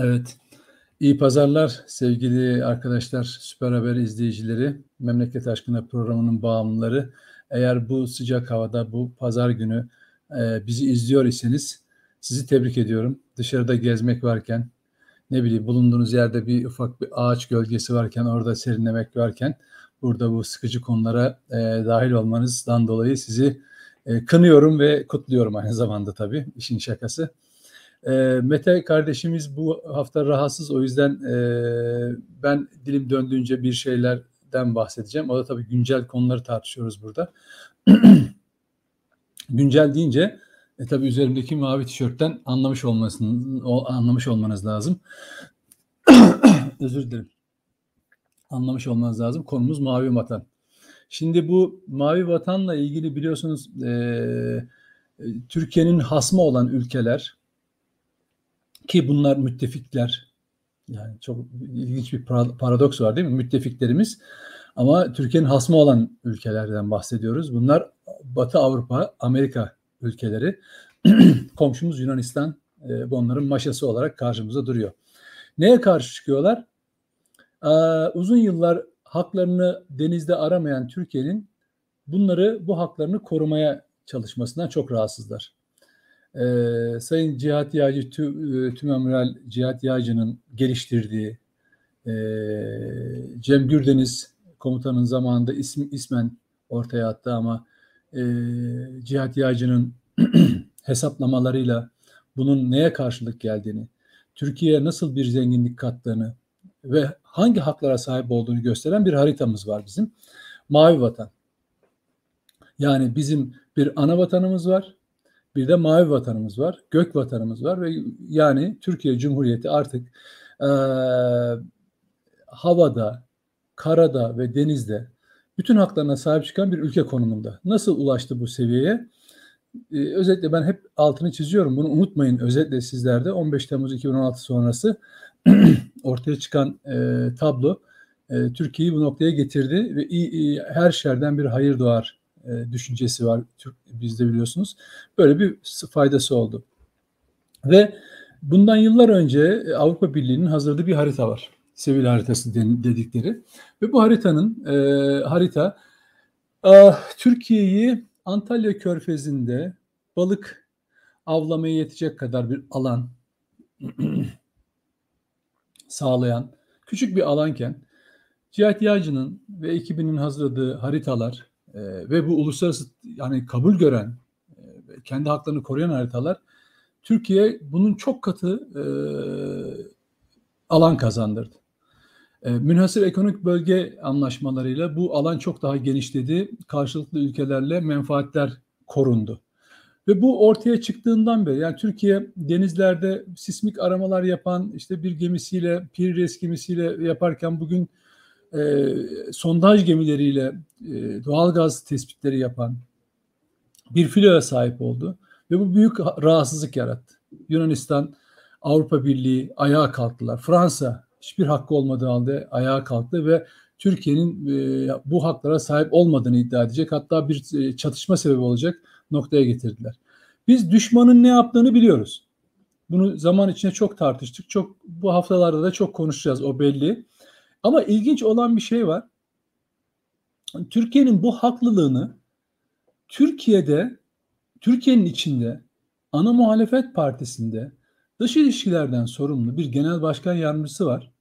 Evet. İyi pazarlar sevgili arkadaşlar, Süper Haber izleyicileri, Memleket Aşkına programının bağımlıları. Eğer bu sıcak havada, bu pazar günü e, bizi izliyor iseniz sizi tebrik ediyorum. Dışarıda gezmek varken, ne bileyim bulunduğunuz yerde bir ufak bir ağaç gölgesi varken, orada serinlemek varken, burada bu sıkıcı konulara e, dahil olmanızdan dolayı sizi e, kınıyorum ve kutluyorum aynı zamanda tabii, işin şakası. E, Mete kardeşimiz bu hafta rahatsız o yüzden e, ben dilim döndüğünce bir şeylerden bahsedeceğim. O da tabii güncel konuları tartışıyoruz burada. güncel deyince e, tabii üzerimdeki mavi tişörtten anlamış olmasını o, anlamış olmanız lazım. Özür dilerim. Anlamış olmanız lazım. Konumuz mavi vatan. Şimdi bu mavi vatanla ilgili biliyorsunuz e, Türkiye'nin hasmı olan ülkeler ki bunlar müttefikler. Yani çok ilginç bir paradoks var değil mi? Müttefiklerimiz ama Türkiye'nin hasmı olan ülkelerden bahsediyoruz. Bunlar Batı Avrupa, Amerika ülkeleri. Komşumuz Yunanistan e, onların maşası olarak karşımıza duruyor. Neye karşı çıkıyorlar? Ee, uzun yıllar haklarını denizde aramayan Türkiye'nin bunları bu haklarını korumaya çalışmasından çok rahatsızlar. Ee, Sayın Cihat Yağcı, Tü, e, Tümamiral Cihat Yağcı'nın geliştirdiği e, Cem Gürdeniz komutanın zamanında ism, ismen ortaya attı ama e, Cihat Yağcı'nın hesaplamalarıyla bunun neye karşılık geldiğini, Türkiye'ye nasıl bir zenginlik kattığını ve hangi haklara sahip olduğunu gösteren bir haritamız var bizim. Mavi vatan. Yani bizim bir ana vatanımız var, bir de mavi vatanımız var, gök vatanımız var ve yani Türkiye Cumhuriyeti artık e, havada, karada ve denizde bütün haklarına sahip çıkan bir ülke konumunda. Nasıl ulaştı bu seviyeye? Ee, özetle ben hep altını çiziyorum. Bunu unutmayın özetle sizlerde 15 Temmuz 2016 sonrası ortaya çıkan e, tablo e, Türkiye'yi bu noktaya getirdi ve iyi, her şerden bir hayır doğar e, düşüncesi var Türk bizde biliyorsunuz. Böyle bir faydası oldu. Ve bundan yıllar önce e, Avrupa Birliği'nin hazırladığı bir harita var. Sevil haritası dedikleri. Ve bu haritanın e, harita e, Türkiye'yi Antalya Körfezi'nde balık avlamaya yetecek kadar bir alan sağlayan küçük bir alanken Cihat Yağcı'nın ve ekibinin hazırladığı haritalar e, ve bu uluslararası yani kabul gören, e, kendi haklarını koruyan haritalar Türkiye bunun çok katı e, alan kazandırdı. E, münhasır ekonomik bölge anlaşmalarıyla bu alan çok daha genişledi. Karşılıklı ülkelerle menfaatler korundu. Ve bu ortaya çıktığından beri yani Türkiye denizlerde sismik aramalar yapan işte bir gemisiyle Pires gemisiyle yaparken bugün e, sondaj gemileriyle e, doğal gaz tespitleri yapan bir filoya sahip oldu. Ve bu büyük rahatsızlık yarattı. Yunanistan, Avrupa Birliği ayağa kalktılar. Fransa hiçbir hakkı olmadığı halde ayağa kalktı ve Türkiye'nin e, bu haklara sahip olmadığını iddia edecek. Hatta bir e, çatışma sebebi olacak noktaya getirdiler. Biz düşmanın ne yaptığını biliyoruz. Bunu zaman içinde çok tartıştık. Çok bu haftalarda da çok konuşacağız o belli. Ama ilginç olan bir şey var. Türkiye'nin bu haklılığını Türkiye'de, Türkiye'nin içinde ana muhalefet partisinde dış ilişkilerden sorumlu bir genel başkan yardımcısı var.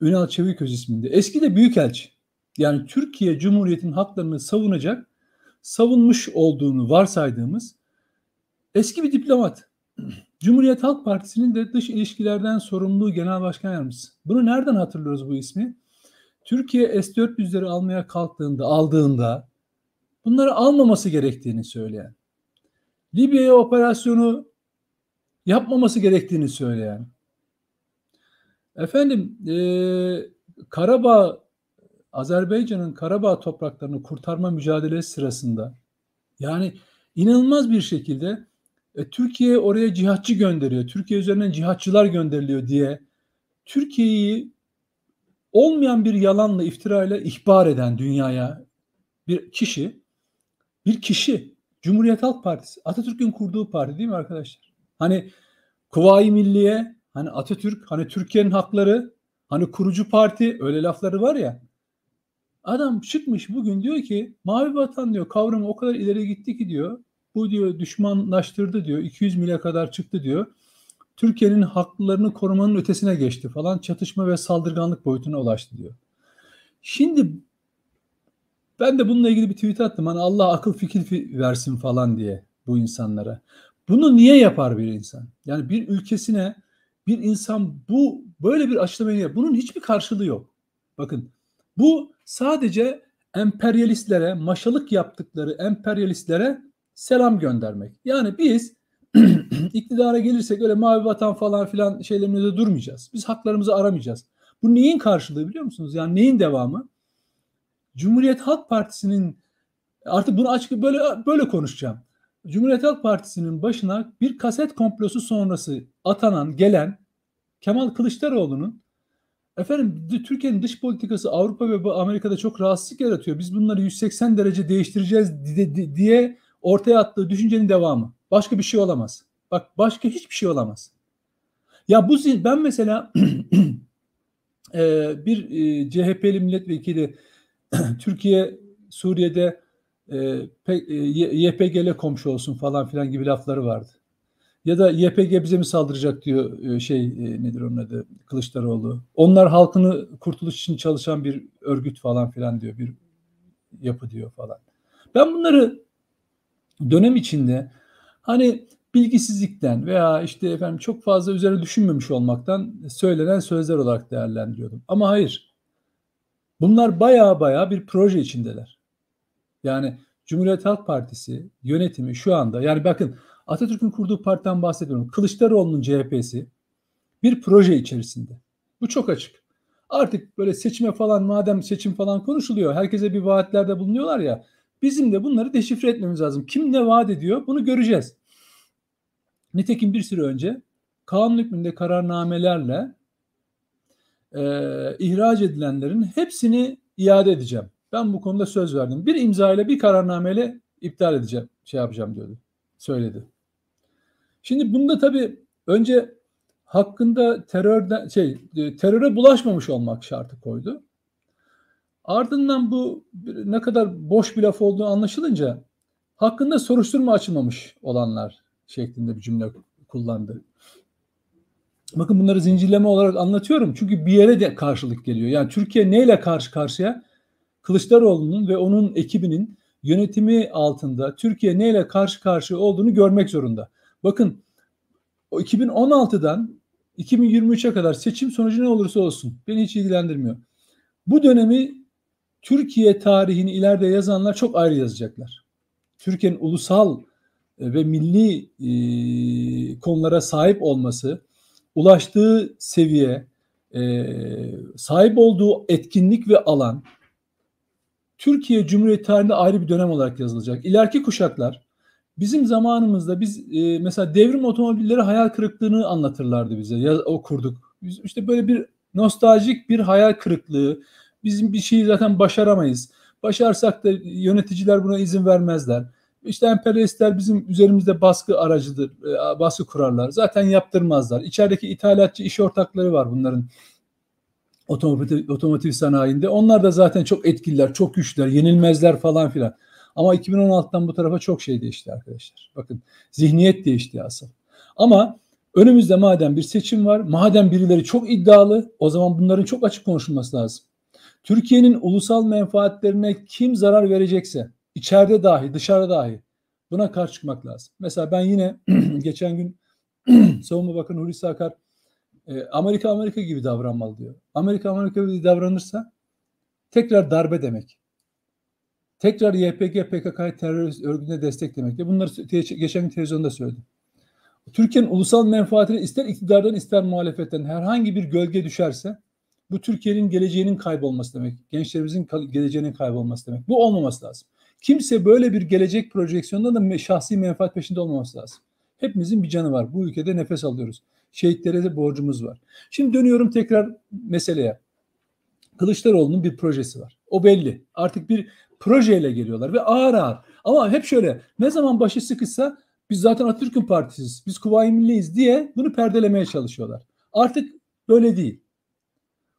Ünal Çeviköz isminde. Eski de büyükelçi. Yani Türkiye Cumhuriyeti'nin haklarını savunacak, savunmuş olduğunu varsaydığımız eski bir diplomat. Cumhuriyet Halk Partisi'nin de dış ilişkilerden sorumlu genel başkan yardımcısı. Bunu nereden hatırlıyoruz bu ismi? Türkiye S-400'leri almaya kalktığında, aldığında bunları almaması gerektiğini söyleyen, Libya'ya operasyonu yapmaması gerektiğini söyleyen, efendim e, Karabağ, Azerbaycan'ın Karabağ topraklarını kurtarma mücadelesi sırasında yani inanılmaz bir şekilde e, Türkiye oraya cihatçı gönderiyor. Türkiye üzerinden cihatçılar gönderiliyor diye Türkiye'yi olmayan bir yalanla, iftirayla ihbar eden dünyaya bir kişi, bir kişi Cumhuriyet Halk Partisi, Atatürk'ün kurduğu parti değil mi arkadaşlar? Hani Kuvayi Milliye Hani Atatürk, hani Türkiye'nin hakları, hani kurucu parti öyle lafları var ya. Adam çıkmış bugün diyor ki mavi vatan diyor kavramı o kadar ileri gitti ki diyor. Bu diyor düşmanlaştırdı diyor. 200 mile kadar çıktı diyor. Türkiye'nin haklarını korumanın ötesine geçti falan. Çatışma ve saldırganlık boyutuna ulaştı diyor. Şimdi ben de bununla ilgili bir tweet attım. Hani Allah akıl fikir versin falan diye bu insanlara. Bunu niye yapar bir insan? Yani bir ülkesine bir insan bu böyle bir açıklamayı yapar. Bunun hiçbir karşılığı yok. Bakın bu sadece emperyalistlere, maşalık yaptıkları emperyalistlere selam göndermek. Yani biz iktidara gelirsek öyle mavi vatan falan filan şeylerimizde durmayacağız. Biz haklarımızı aramayacağız. Bu neyin karşılığı biliyor musunuz? Yani neyin devamı? Cumhuriyet Halk Partisi'nin artık bunu açık böyle böyle konuşacağım. Cumhuriyet Halk Partisi'nin başına bir kaset komplosu sonrası atanan, gelen Kemal Kılıçdaroğlu'nun efendim Türkiye'nin dış politikası Avrupa ve Amerika'da çok rahatsızlık yaratıyor. Biz bunları 180 derece değiştireceğiz diye ortaya attığı düşüncenin devamı. Başka bir şey olamaz. Bak başka hiçbir şey olamaz. Ya bu ben mesela bir CHP'li milletvekili Türkiye Suriye'de e, YPG'le komşu olsun falan filan gibi lafları vardı. Ya da YPG bize mi saldıracak diyor şey nedir onun adı Kılıçdaroğlu. Onlar halkını kurtuluş için çalışan bir örgüt falan filan diyor. Bir yapı diyor falan. Ben bunları dönem içinde hani bilgisizlikten veya işte efendim çok fazla üzerine düşünmemiş olmaktan söylenen sözler olarak değerlendiriyordum. Ama hayır. Bunlar baya baya bir proje içindeler. Yani Cumhuriyet Halk Partisi yönetimi şu anda yani bakın Atatürk'ün kurduğu partiden bahsediyorum. Kılıçdaroğlu'nun CHP'si bir proje içerisinde. Bu çok açık. Artık böyle seçime falan madem seçim falan konuşuluyor. Herkese bir vaatlerde bulunuyorlar ya. Bizim de bunları deşifre etmemiz lazım. Kim ne vaat ediyor bunu göreceğiz. Nitekim bir süre önce kanun hükmünde kararnamelerle e, ihraç edilenlerin hepsini iade edeceğim. Ben bu konuda söz verdim. Bir imza ile bir kararnameyle iptal edeceğim. Şey yapacağım diyordu. Söyledi. Şimdi bunda tabii önce hakkında terörden şey e, teröre bulaşmamış olmak şartı koydu. Ardından bu ne kadar boş bir laf olduğu anlaşılınca hakkında soruşturma açılmamış olanlar şeklinde bir cümle kullandı. Bakın bunları zincirleme olarak anlatıyorum. Çünkü bir yere de karşılık geliyor. Yani Türkiye neyle karşı karşıya? Kılıçdaroğlu'nun ve onun ekibinin yönetimi altında Türkiye neyle karşı karşıya olduğunu görmek zorunda. Bakın o 2016'dan 2023'e kadar seçim sonucu ne olursa olsun beni hiç ilgilendirmiyor. Bu dönemi Türkiye tarihini ileride yazanlar çok ayrı yazacaklar. Türkiye'nin ulusal e, ve milli e, konulara sahip olması, ulaştığı seviye, e, sahip olduğu etkinlik ve alan Türkiye Cumhuriyeti tarihinde ayrı bir dönem olarak yazılacak. İleriki kuşaklar bizim zamanımızda biz e, mesela devrim otomobilleri hayal kırıklığını anlatırlardı bize. Ya, okurduk. Biz işte böyle bir nostaljik bir hayal kırıklığı. Bizim bir şeyi zaten başaramayız. Başarsak da yöneticiler buna izin vermezler. İşte emperyalistler bizim üzerimizde baskı aracıdır, e, baskı kurarlar. Zaten yaptırmazlar. İçerideki ithalatçı iş ortakları var bunların otomotiv, otomotiv sanayinde. Onlar da zaten çok etkililer, çok güçlüler, yenilmezler falan filan. Ama 2016'dan bu tarafa çok şey değişti arkadaşlar. Bakın zihniyet değişti asıl. Ama önümüzde madem bir seçim var, madem birileri çok iddialı, o zaman bunların çok açık konuşulması lazım. Türkiye'nin ulusal menfaatlerine kim zarar verecekse, içeride dahi, dışarıda dahi buna karşı çıkmak lazım. Mesela ben yine geçen gün Savunma Bakanı Hulusi Akar e, Amerika Amerika gibi davranmalı diyor. Amerika Amerika gibi davranırsa tekrar darbe demek. Tekrar YPG PKK terörist örgütüne destek demek. Bunları geçen gün televizyonda söyledim. Türkiye'nin ulusal menfaatine ister iktidardan ister muhalefetten herhangi bir gölge düşerse bu Türkiye'nin geleceğinin kaybolması demek. Gençlerimizin geleceğinin kaybolması demek. Bu olmaması lazım. Kimse böyle bir gelecek projeksiyonunda da şahsi menfaat peşinde olmaması lazım. Hepimizin bir canı var. Bu ülkede nefes alıyoruz. Şehitlere de borcumuz var. Şimdi dönüyorum tekrar meseleye. Kılıçdaroğlu'nun bir projesi var. O belli. Artık bir projeyle geliyorlar ve ağır ağır. Ama hep şöyle ne zaman başı sıkışsa biz zaten Atatürk'ün partisiyiz, biz Kuvayi Milliyiz diye bunu perdelemeye çalışıyorlar. Artık böyle değil.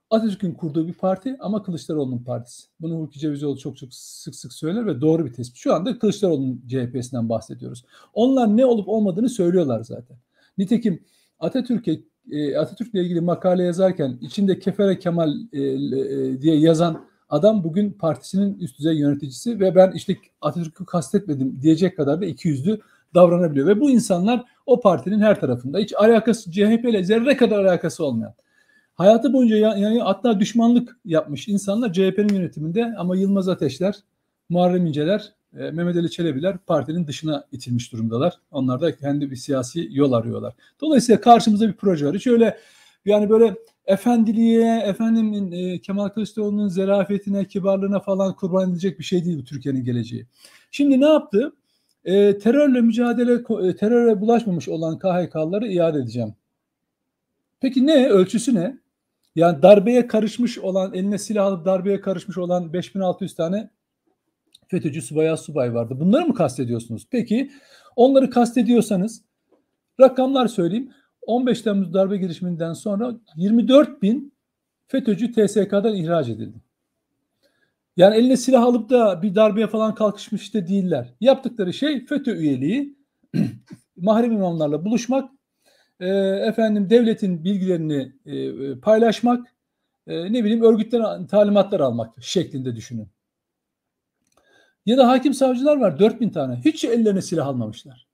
Atatürk'ün kurduğu bir parti ama Kılıçdaroğlu'nun partisi. Bunu Hulki Cevizoğlu çok çok sık sık söyler ve doğru bir tespit. Şu anda Kılıçdaroğlu'nun CHP'sinden bahsediyoruz. Onlar ne olup olmadığını söylüyorlar zaten. Nitekim Atatürk'e e, Atatürk'le ilgili makale yazarken içinde Kefere Kemal e, e, diye yazan adam bugün partisinin üst düzey yöneticisi ve ben işte Atatürk'ü kastetmedim diyecek kadar da iki yüzlü davranabiliyor. Ve bu insanlar o partinin her tarafında. Hiç alakası CHP ile zerre kadar alakası olmayan. Hayatı boyunca yani hatta düşmanlık yapmış insanlar CHP'nin yönetiminde ama Yılmaz Ateşler, Muharrem İnceler, e, Mehmet Ali Çelebiler partinin dışına itilmiş durumdalar. Onlar da kendi bir siyasi yol arıyorlar. Dolayısıyla karşımızda bir proje var. Hiç yani böyle efendiliğe, efendim e, Kemal Kılıçdaroğlu'nun zerafetine, kibarlığına falan kurban edilecek bir şey değil bu Türkiye'nin geleceği. Şimdi ne yaptı? E, terörle mücadele, e, teröre bulaşmamış olan KHK'ları iade edeceğim. Peki ne? Ölçüsü ne? Yani darbeye karışmış olan, eline silah alıp darbeye karışmış olan 5600 tane FETÖ'cü subaya subay vardı. Bunları mı kastediyorsunuz? Peki onları kastediyorsanız rakamlar söyleyeyim. 15 Temmuz darbe girişiminden sonra 24 bin FETÖ'cü TSK'dan ihraç edildi. Yani eline silah alıp da bir darbeye falan kalkışmış da değiller. Yaptıkları şey FETÖ üyeliği, mahrem imamlarla buluşmak, e, efendim devletin bilgilerini e, paylaşmak, e, ne bileyim örgütten talimatlar almak şeklinde düşünün. Ya da hakim savcılar var 4000 tane. Hiç ellerine silah almamışlar.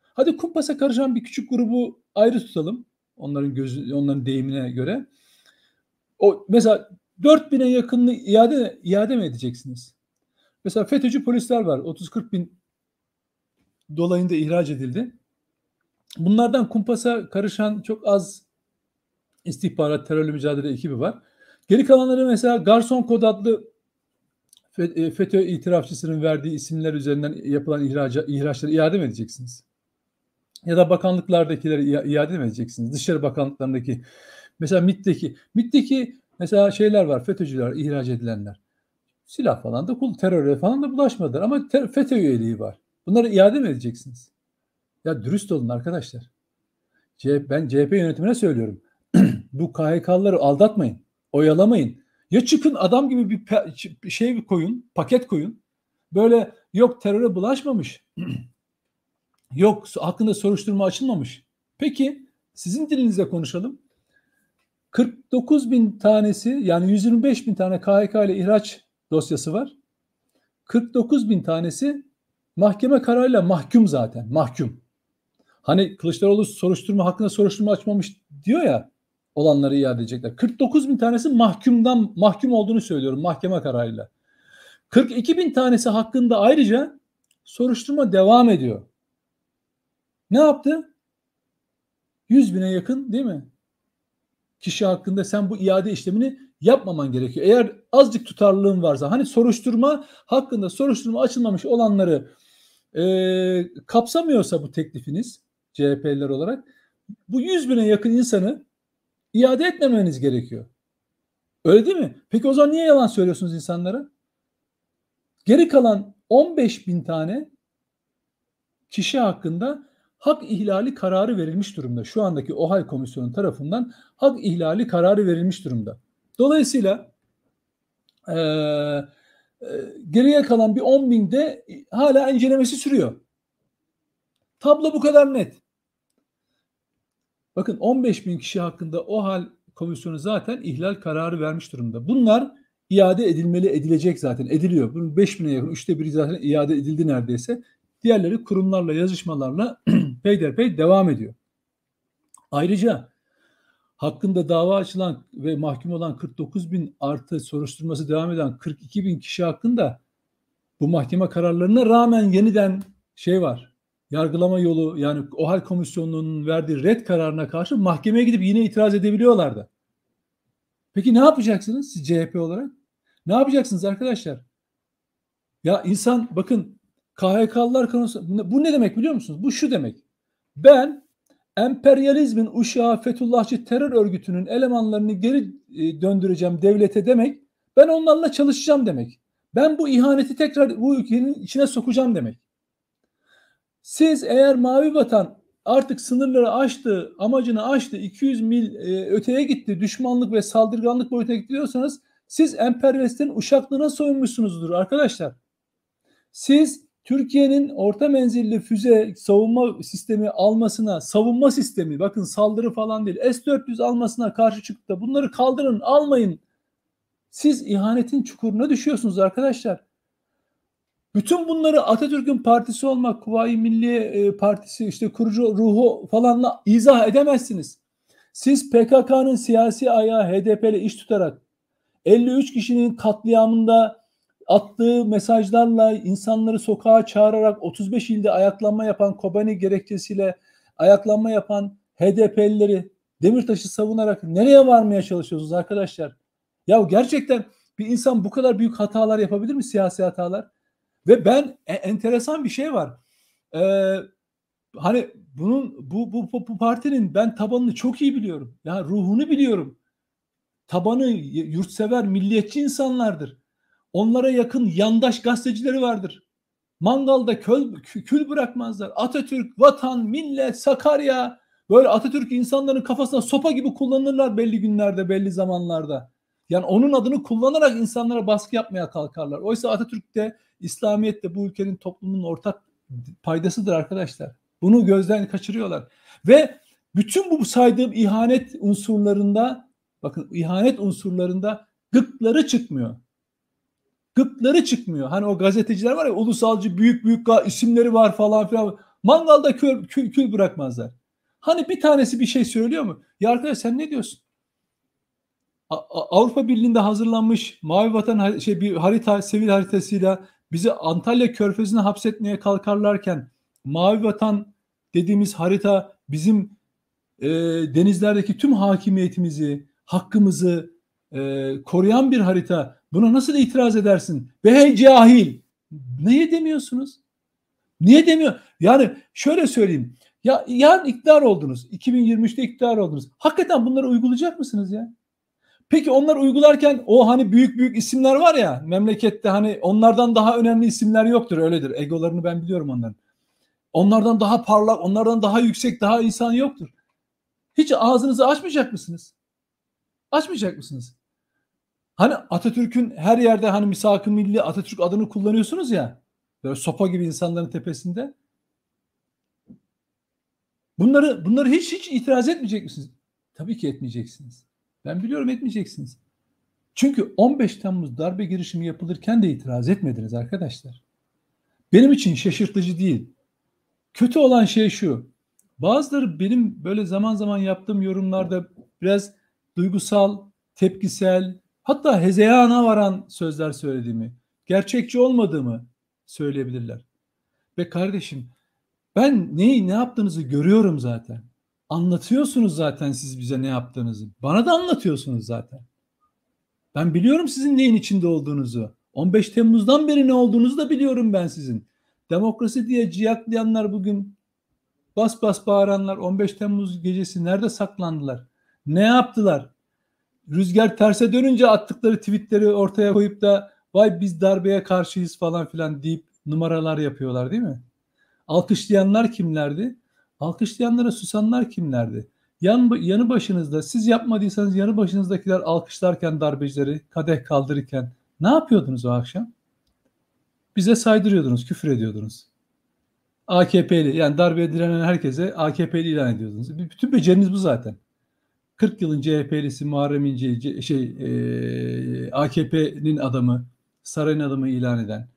Hadi kumpasa karışan bir küçük grubu ayrı tutalım. Onların gözü, onların deyimine göre. O mesela 4000'e yakınını iade iade mi edeceksiniz? Mesela FETÖ'cü polisler var. 30-40 bin dolayında ihraç edildi. Bunlardan kumpasa karışan çok az istihbarat terörle mücadele ekibi var. Geri kalanları mesela garson kod adlı e, FETÖ itirafçısının verdiği isimler üzerinden yapılan ihraca, ihraçları iade mi edeceksiniz? Ya da bakanlıklardakileri iade mi edeceksiniz? Dışişleri bakanlıklarındaki mesela MİT'teki MİT'teki mesela şeyler var FETÖ'cüler ihraç edilenler. Silah falan da kul teröre falan da bulaşmadılar ama FETÖ üyeliği var. Bunları iade mi edeceksiniz? Ya dürüst olun arkadaşlar. CHP, ben CHP yönetimine söylüyorum. Bu KHK'ları aldatmayın. Oyalamayın. Ya çıkın adam gibi bir, şey koyun, paket koyun. Böyle yok teröre bulaşmamış. yok hakkında soruşturma açılmamış. Peki sizin dilinizle konuşalım. 49 bin tanesi yani 125 bin tane KHK ile ihraç dosyası var. 49 bin tanesi mahkeme kararıyla mahkum zaten. Mahkum. Hani Kılıçdaroğlu soruşturma hakkında soruşturma açmamış diyor ya olanları iade edecekler. 49 bin tanesi mahkumdan mahkum olduğunu söylüyorum mahkeme kararıyla. 42 bin tanesi hakkında ayrıca soruşturma devam ediyor. Ne yaptı? 100 bine yakın değil mi? Kişi hakkında sen bu iade işlemini yapmaman gerekiyor. Eğer azıcık tutarlılığın varsa hani soruşturma hakkında soruşturma açılmamış olanları e, kapsamıyorsa bu teklifiniz CHP'liler olarak bu 100 bine yakın insanı iade etmemeniz gerekiyor. Öyle değil mi? Peki o zaman niye yalan söylüyorsunuz insanlara? Geri kalan 15 bin tane kişi hakkında hak ihlali kararı verilmiş durumda. Şu andaki OHAL komisyonu tarafından hak ihlali kararı verilmiş durumda. Dolayısıyla e, e, geriye kalan bir 10 binde hala incelemesi sürüyor. Tablo bu kadar net. Bakın 15 bin kişi hakkında o hal komisyonu zaten ihlal kararı vermiş durumda. Bunlar iade edilmeli edilecek zaten ediliyor. Bunun 5 bine yakın üçte biri zaten iade edildi neredeyse. Diğerleri kurumlarla yazışmalarla peyderpey devam ediyor. Ayrıca hakkında dava açılan ve mahkum olan 49 bin artı soruşturması devam eden 42 bin kişi hakkında bu mahkeme kararlarına rağmen yeniden şey var yargılama yolu yani OHAL komisyonunun verdiği red kararına karşı mahkemeye gidip yine itiraz edebiliyorlardı. Peki ne yapacaksınız siz CHP olarak? Ne yapacaksınız arkadaşlar? Ya insan bakın KHK'lılar konusu bu ne demek biliyor musunuz? Bu şu demek. Ben emperyalizmin uşağı Fethullahçı terör örgütünün elemanlarını geri e, döndüreceğim devlete demek. Ben onlarla çalışacağım demek. Ben bu ihaneti tekrar bu ülkenin içine sokacağım demek. Siz eğer Mavi Vatan artık sınırları aştı, amacını aştı, 200 mil e, öteye gitti, düşmanlık ve saldırganlık boyutuna gidiyorsanız siz emperyalistlerin uşaklığına soyunmuşsunuzdur arkadaşlar. Siz Türkiye'nin orta menzilli füze savunma sistemi almasına, savunma sistemi bakın saldırı falan değil, S-400 almasına karşı çıktı. Bunları kaldırın, almayın. Siz ihanetin çukuruna düşüyorsunuz arkadaşlar. Bütün bunları Atatürk'ün partisi olmak, Kuvayi Milliye e, Partisi işte kurucu ruhu falanla izah edemezsiniz. Siz PKK'nın siyasi ayağı HDP ile iş tutarak 53 kişinin katliamında attığı mesajlarla insanları sokağa çağırarak 35 ilde ayaklanma yapan Kobani gerekçesiyle ayaklanma yapan HDP'lileri Demirtaş'ı savunarak nereye varmaya çalışıyorsunuz arkadaşlar? Ya gerçekten bir insan bu kadar büyük hatalar yapabilir mi siyasi hatalar? Ve ben e, enteresan bir şey var. Ee, hani bunun bu, bu bu bu partinin ben tabanını çok iyi biliyorum. Ya yani ruhunu biliyorum. Tabanı yurtsever, milliyetçi insanlardır. Onlara yakın yandaş gazetecileri vardır. Mangalda köl, kül bırakmazlar. Atatürk, vatan, millet, Sakarya böyle Atatürk insanların kafasına sopa gibi kullanırlar belli günlerde, belli zamanlarda. Yani onun adını kullanarak insanlara baskı yapmaya kalkarlar. Oysa Atatürk de İslamiyet de bu ülkenin toplumunun ortak paydasıdır arkadaşlar. Bunu gözden kaçırıyorlar. Ve bütün bu saydığım ihanet unsurlarında bakın ihanet unsurlarında gıkları çıkmıyor. Gıkları çıkmıyor. Hani o gazeteciler var ya ulusalcı büyük büyük isimleri var falan filan. Mangalda kül, kül, kül bırakmazlar. Hani bir tanesi bir şey söylüyor mu? Ya arkadaş sen ne diyorsun? Avrupa Birliği'nde hazırlanmış Mavi Vatan şey bir harita, sivil haritasıyla bizi Antalya Körfezi'ne hapsetmeye kalkarlarken Mavi Vatan dediğimiz harita bizim e, denizlerdeki tüm hakimiyetimizi, hakkımızı e, koruyan bir harita. Buna nasıl itiraz edersin? Be hey cahil! Niye demiyorsunuz? Niye demiyor? Yani şöyle söyleyeyim. Ya yarın iktidar oldunuz. 2023'te iktidar oldunuz. Hakikaten bunları uygulayacak mısınız ya? Peki onlar uygularken o hani büyük büyük isimler var ya memlekette hani onlardan daha önemli isimler yoktur öyledir. Egolarını ben biliyorum onların. Onlardan daha parlak, onlardan daha yüksek, daha insan yoktur. Hiç ağzınızı açmayacak mısınız? Açmayacak mısınız? Hani Atatürk'ün her yerde hani misak-ı milli Atatürk adını kullanıyorsunuz ya. Böyle sopa gibi insanların tepesinde. Bunları bunları hiç hiç itiraz etmeyecek misiniz? Tabii ki etmeyeceksiniz. Ben biliyorum etmeyeceksiniz. Çünkü 15 Temmuz darbe girişimi yapılırken de itiraz etmediniz arkadaşlar. Benim için şaşırtıcı değil. Kötü olan şey şu. Bazıları benim böyle zaman zaman yaptığım yorumlarda biraz duygusal, tepkisel, hatta hezeyana varan sözler söylediğimi, gerçekçi olmadığımı söyleyebilirler. Ve kardeşim ben neyi ne yaptığınızı görüyorum zaten. Anlatıyorsunuz zaten siz bize ne yaptığınızı. Bana da anlatıyorsunuz zaten. Ben biliyorum sizin neyin içinde olduğunuzu. 15 Temmuz'dan beri ne olduğunuzu da biliyorum ben sizin. Demokrasi diye ciyaklayanlar bugün bas bas bağıranlar 15 Temmuz gecesi nerede saklandılar? Ne yaptılar? Rüzgar terse dönünce attıkları tweetleri ortaya koyup da vay biz darbeye karşıyız falan filan deyip numaralar yapıyorlar değil mi? Alkışlayanlar kimlerdi? Alkışlayanlara susanlar kimlerdi? Yan, yanı başınızda siz yapmadıysanız yanı başınızdakiler alkışlarken darbecileri kadeh kaldırırken ne yapıyordunuz o akşam? Bize saydırıyordunuz, küfür ediyordunuz. AKP'li yani darbeye direnen herkese AKP'li ilan ediyordunuz. Bütün beceriniz bu zaten. 40 yılın CHP'lisi Muharrem İnce şey e, AKP'nin adamı, sarayın adamı ilan eden,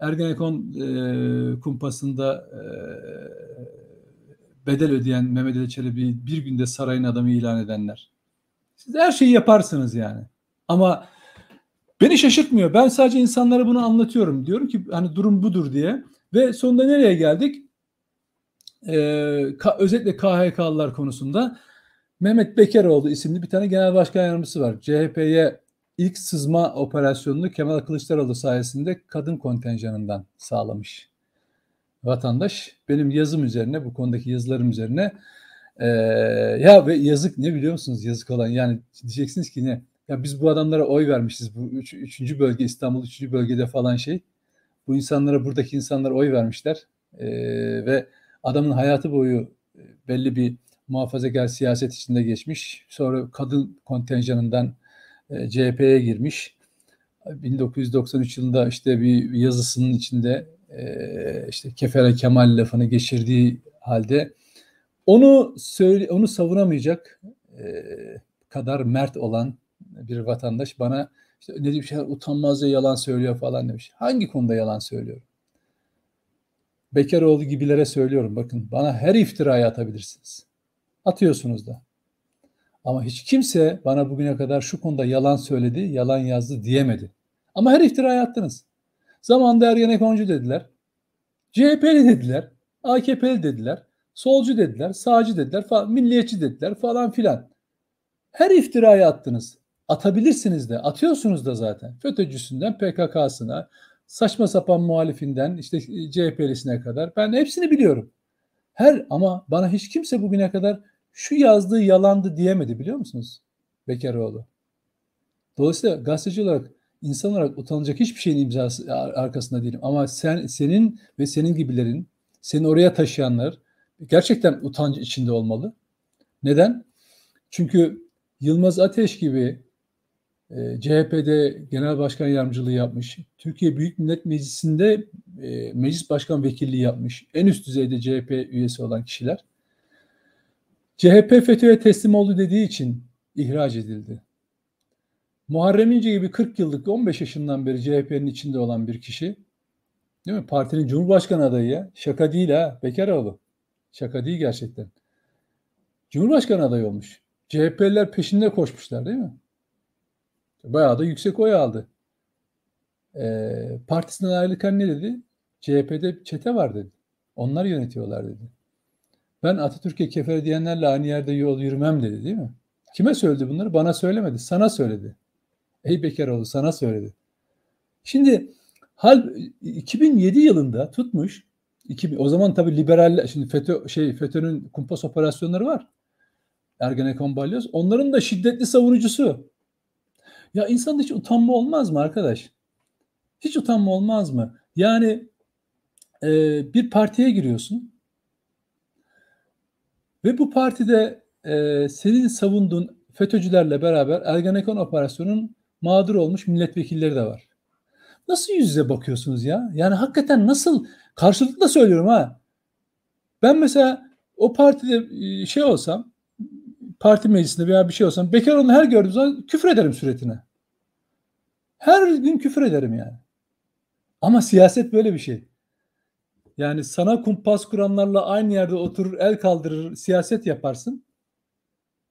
Ergenekon e, kumpasında e, bedel ödeyen Mehmet Ali Çelebi bir günde sarayın adamı ilan edenler. Siz her şeyi yaparsınız yani. Ama beni şaşırtmıyor. Ben sadece insanlara bunu anlatıyorum. Diyorum ki hani durum budur diye. Ve sonunda nereye geldik? Ee, ka, özellikle KHK'lılar konusunda Mehmet Bekeroğlu isimli bir tane genel başkan yardımcısı var. CHP'ye ilk sızma operasyonunu Kemal Kılıçdaroğlu sayesinde kadın kontenjanından sağlamış vatandaş benim yazım üzerine bu konudaki yazılarım üzerine e, ya ve yazık ne biliyor musunuz yazık olan yani diyeceksiniz ki ne ya biz bu adamlara oy vermişiz bu üç, üçüncü bölge İstanbul üçüncü bölgede falan şey bu insanlara buradaki insanlar oy vermişler e, ve adamın hayatı boyu belli bir muhafazakar siyaset içinde geçmiş. Sonra kadın kontenjanından e, CHP'ye girmiş. 1993 yılında işte bir yazısının içinde e, işte Kefere Kemal lafını geçirdiği halde onu söyle onu savunamayacak kadar mert olan bir vatandaş bana işte ne bir şeyler utanmazca yalan söylüyor falan demiş. Hangi konuda yalan söylüyorum? Bekaroğlu gibilere söylüyorum bakın bana her iftirayı atabilirsiniz. Atıyorsunuz da. Ama hiç kimse bana bugüne kadar şu konuda yalan söyledi, yalan yazdı diyemedi. Ama her iftirayı attınız. Zamanında Ergenekoncu dediler. CHP'li dediler. AKP'li dediler. Solcu dediler. Sağcı dediler. Falan, milliyetçi dediler falan filan. Her iftirayı attınız. Atabilirsiniz de. Atıyorsunuz da zaten. FETÖ'cüsünden PKK'sına, saçma sapan muhalifinden işte CHP'lisine kadar. Ben hepsini biliyorum. Her ama bana hiç kimse bugüne kadar şu yazdığı yalandı diyemedi biliyor musunuz? Bekaroğlu. Dolayısıyla gazeteci olarak insan olarak utanacak hiçbir şeyin imzası arkasında değilim. Ama sen senin ve senin gibilerin seni oraya taşıyanlar gerçekten utancı içinde olmalı. Neden? Çünkü Yılmaz Ateş gibi e, CHP'de genel başkan yardımcılığı yapmış. Türkiye Büyük Millet Meclisi'nde e, meclis başkan vekilliği yapmış. En üst düzeyde CHP üyesi olan kişiler. CHP FETÖ'ye teslim oldu dediği için ihraç edildi. Muharrem İnce gibi 40 yıllık 15 yaşından beri CHP'nin içinde olan bir kişi değil mi? Partinin Cumhurbaşkanı adayı ya. Şaka değil ha. Bekaroğlu. Şaka değil gerçekten. Cumhurbaşkanı adayı olmuş. CHP'liler peşinde koşmuşlar değil mi? Bayağı da yüksek oy aldı. Ee, partisinden ayrılırken ne dedi? CHP'de çete var dedi. Onlar yönetiyorlar dedi. Ben Atatürk'e kefer diyenlerle aynı yerde yol yürümem dedi değil mi? Kime söyledi bunları? Bana söylemedi. Sana söyledi. Ey Bekaroğlu sana söyledi. Şimdi hal 2007 yılında tutmuş 2000, o zaman tabii liberaller şimdi FETÖ şey FETÖ'nün kumpas operasyonları var. Ergenekon balyoz. Onların da şiddetli savunucusu. Ya insan hiç utanma olmaz mı arkadaş? Hiç utanma olmaz mı? Yani e, bir partiye giriyorsun ve bu partide e, senin savunduğun FETÖ'cülerle beraber Ergenekon operasyonun mağdur olmuş milletvekilleri de var. Nasıl yüz yüze bakıyorsunuz ya? Yani hakikaten nasıl karşılıklı da söylüyorum ha. Ben mesela o partide e, şey olsam parti meclisinde veya bir şey olsam Bekaroğlu'nu her gördüğüm zaman küfür ederim suretine. Her gün küfür ederim yani. Ama siyaset böyle bir şey. Yani sana kumpas kuranlarla aynı yerde oturur, el kaldırır, siyaset yaparsın.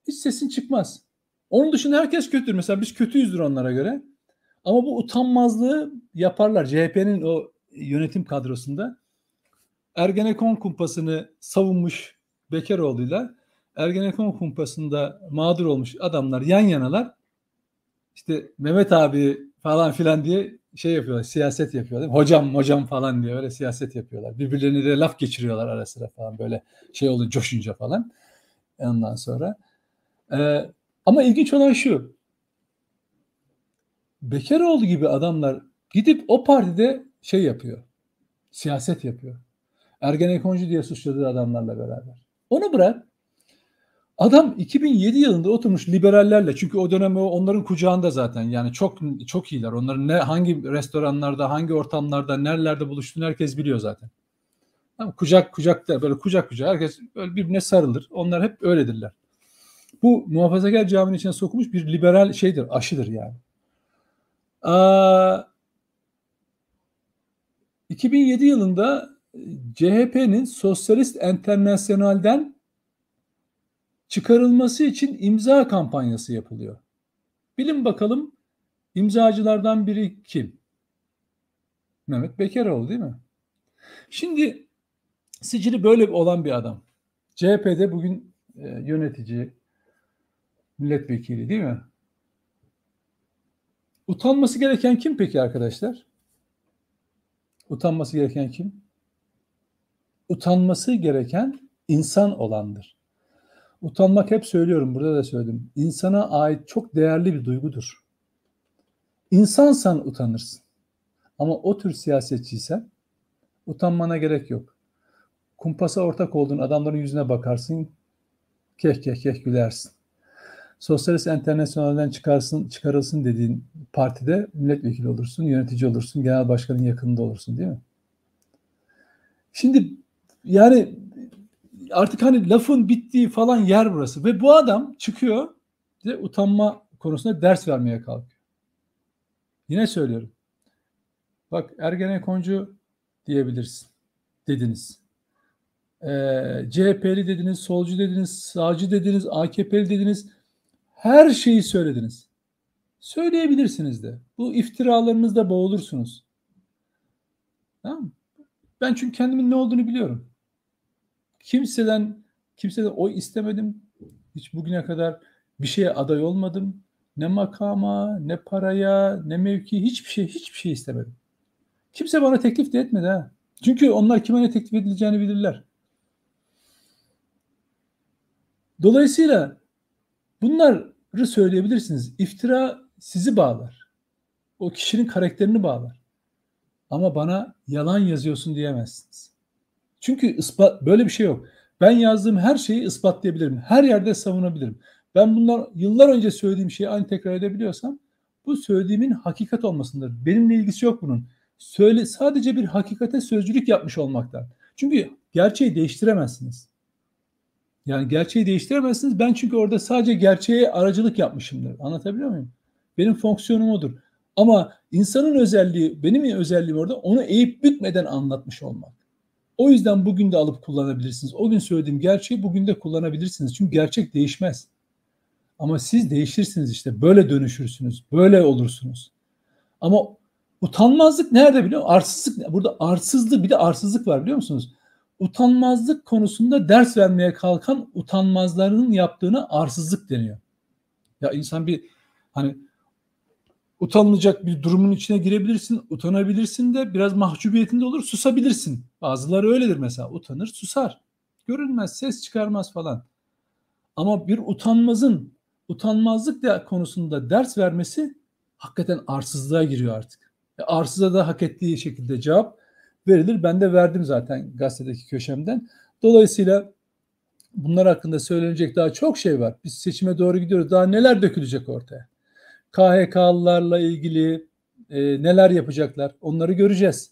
Hiç sesin çıkmaz. Onun dışında herkes kötüdür. Mesela biz kötüyüzdür onlara göre. Ama bu utanmazlığı yaparlar. CHP'nin o yönetim kadrosunda Ergenekon kumpasını savunmuş Bekaroğlu'yla Ergenekon kumpasında mağdur olmuş adamlar yan yanalar. İşte Mehmet abi falan filan diye şey yapıyorlar, siyaset yapıyorlar. Hocam hocam falan diye öyle siyaset yapıyorlar. Birbirlerine de laf geçiriyorlar ara sıra falan böyle şey oldu coşunca falan. Ondan sonra. Ee, ama ilginç olan şu. Bekaroğlu gibi adamlar gidip o partide şey yapıyor. Siyaset yapıyor. Ergenekoncu diye suçladığı adamlarla beraber. Onu bırak. Adam 2007 yılında oturmuş liberallerle çünkü o dönem onların kucağında zaten yani çok çok iyiler. Onların ne hangi restoranlarda, hangi ortamlarda, nerelerde buluştuğunu herkes biliyor zaten. Ama kucak kucakta böyle kucak kucak herkes böyle birbirine sarılır. Onlar hep öyledirler. Bu muhafazakar caminin içine sokulmuş bir liberal şeydir, aşıdır yani. Aa, 2007 yılında CHP'nin Sosyalist Enternasyonel'den çıkarılması için imza kampanyası yapılıyor. Bilin bakalım imzacılardan biri kim? Mehmet Bekeroğlu değil mi? Şimdi sicili böyle olan bir adam. CHP'de bugün e, yönetici, milletvekili değil mi? Utanması gereken kim peki arkadaşlar? Utanması gereken kim? Utanması gereken insan olandır. Utanmak hep söylüyorum, burada da söyledim. İnsana ait çok değerli bir duygudur. İnsansan utanırsın. Ama o tür siyasetçiysen utanmana gerek yok. kumpasa ortak olduğun adamların yüzüne bakarsın. Keh keh keh gülersin. Sosyalist Enternasyonel'den çıkarsın, çıkarılsın dediğin partide milletvekili olursun, yönetici olursun, genel başkanın yakınında olursun değil mi? Şimdi yani artık hani lafın bittiği falan yer burası ve bu adam çıkıyor de utanma konusunda ders vermeye kalkıyor. Yine söylüyorum. Bak Ergenekoncu diyebilirsin. Dediniz. Ee, CHP'li dediniz, solcu dediniz, sağcı dediniz, AKP'li dediniz. Her şeyi söylediniz. Söyleyebilirsiniz de. Bu iftiralarınızda boğulursunuz. Tamam Ben çünkü kendimin ne olduğunu biliyorum. Kimseden kimseden oy istemedim. Hiç bugüne kadar bir şeye aday olmadım. Ne makama, ne paraya, ne mevki hiçbir şey hiçbir şey istemedim. Kimse bana teklif de etmedi ha. Çünkü onlar kime ne teklif edileceğini bilirler. Dolayısıyla bunları söyleyebilirsiniz. İftira sizi bağlar. O kişinin karakterini bağlar. Ama bana yalan yazıyorsun diyemezsiniz. Çünkü ispat, böyle bir şey yok. Ben yazdığım her şeyi ispatlayabilirim. Her yerde savunabilirim. Ben bunlar yıllar önce söylediğim şeyi aynı tekrar edebiliyorsam bu söylediğimin hakikat olmasındır. Benimle ilgisi yok bunun. Söyle sadece bir hakikate sözcülük yapmış olmaktan. Çünkü gerçeği değiştiremezsiniz. Yani gerçeği değiştiremezsiniz. Ben çünkü orada sadece gerçeğe aracılık yapmışımdır. Anlatabiliyor muyum? Benim fonksiyonum odur. Ama insanın özelliği, benim özelliğim orada onu eğip bükmeden anlatmış olmak. O yüzden bugün de alıp kullanabilirsiniz. O gün söylediğim gerçeği bugün de kullanabilirsiniz. Çünkü gerçek değişmez. Ama siz değişirsiniz işte. Böyle dönüşürsünüz. Böyle olursunuz. Ama utanmazlık nerede biliyor musun? Arsızlık. Burada arsızlık bir de arsızlık var biliyor musunuz? Utanmazlık konusunda ders vermeye kalkan utanmazlarının yaptığına arsızlık deniyor. Ya insan bir hani utanılacak bir durumun içine girebilirsin, utanabilirsin de biraz mahcubiyetinde olur, susabilirsin. Bazıları öyledir mesela, utanır, susar. Görünmez, ses çıkarmaz falan. Ama bir utanmazın utanmazlık da konusunda ders vermesi hakikaten arsızlığa giriyor artık. E, arsıza da hak ettiği şekilde cevap verilir. Ben de verdim zaten gazetedeki köşemden. Dolayısıyla bunlar hakkında söylenecek daha çok şey var. Biz seçime doğru gidiyoruz. Daha neler dökülecek ortaya? KHK'lılarla ilgili e, neler yapacaklar? Onları göreceğiz.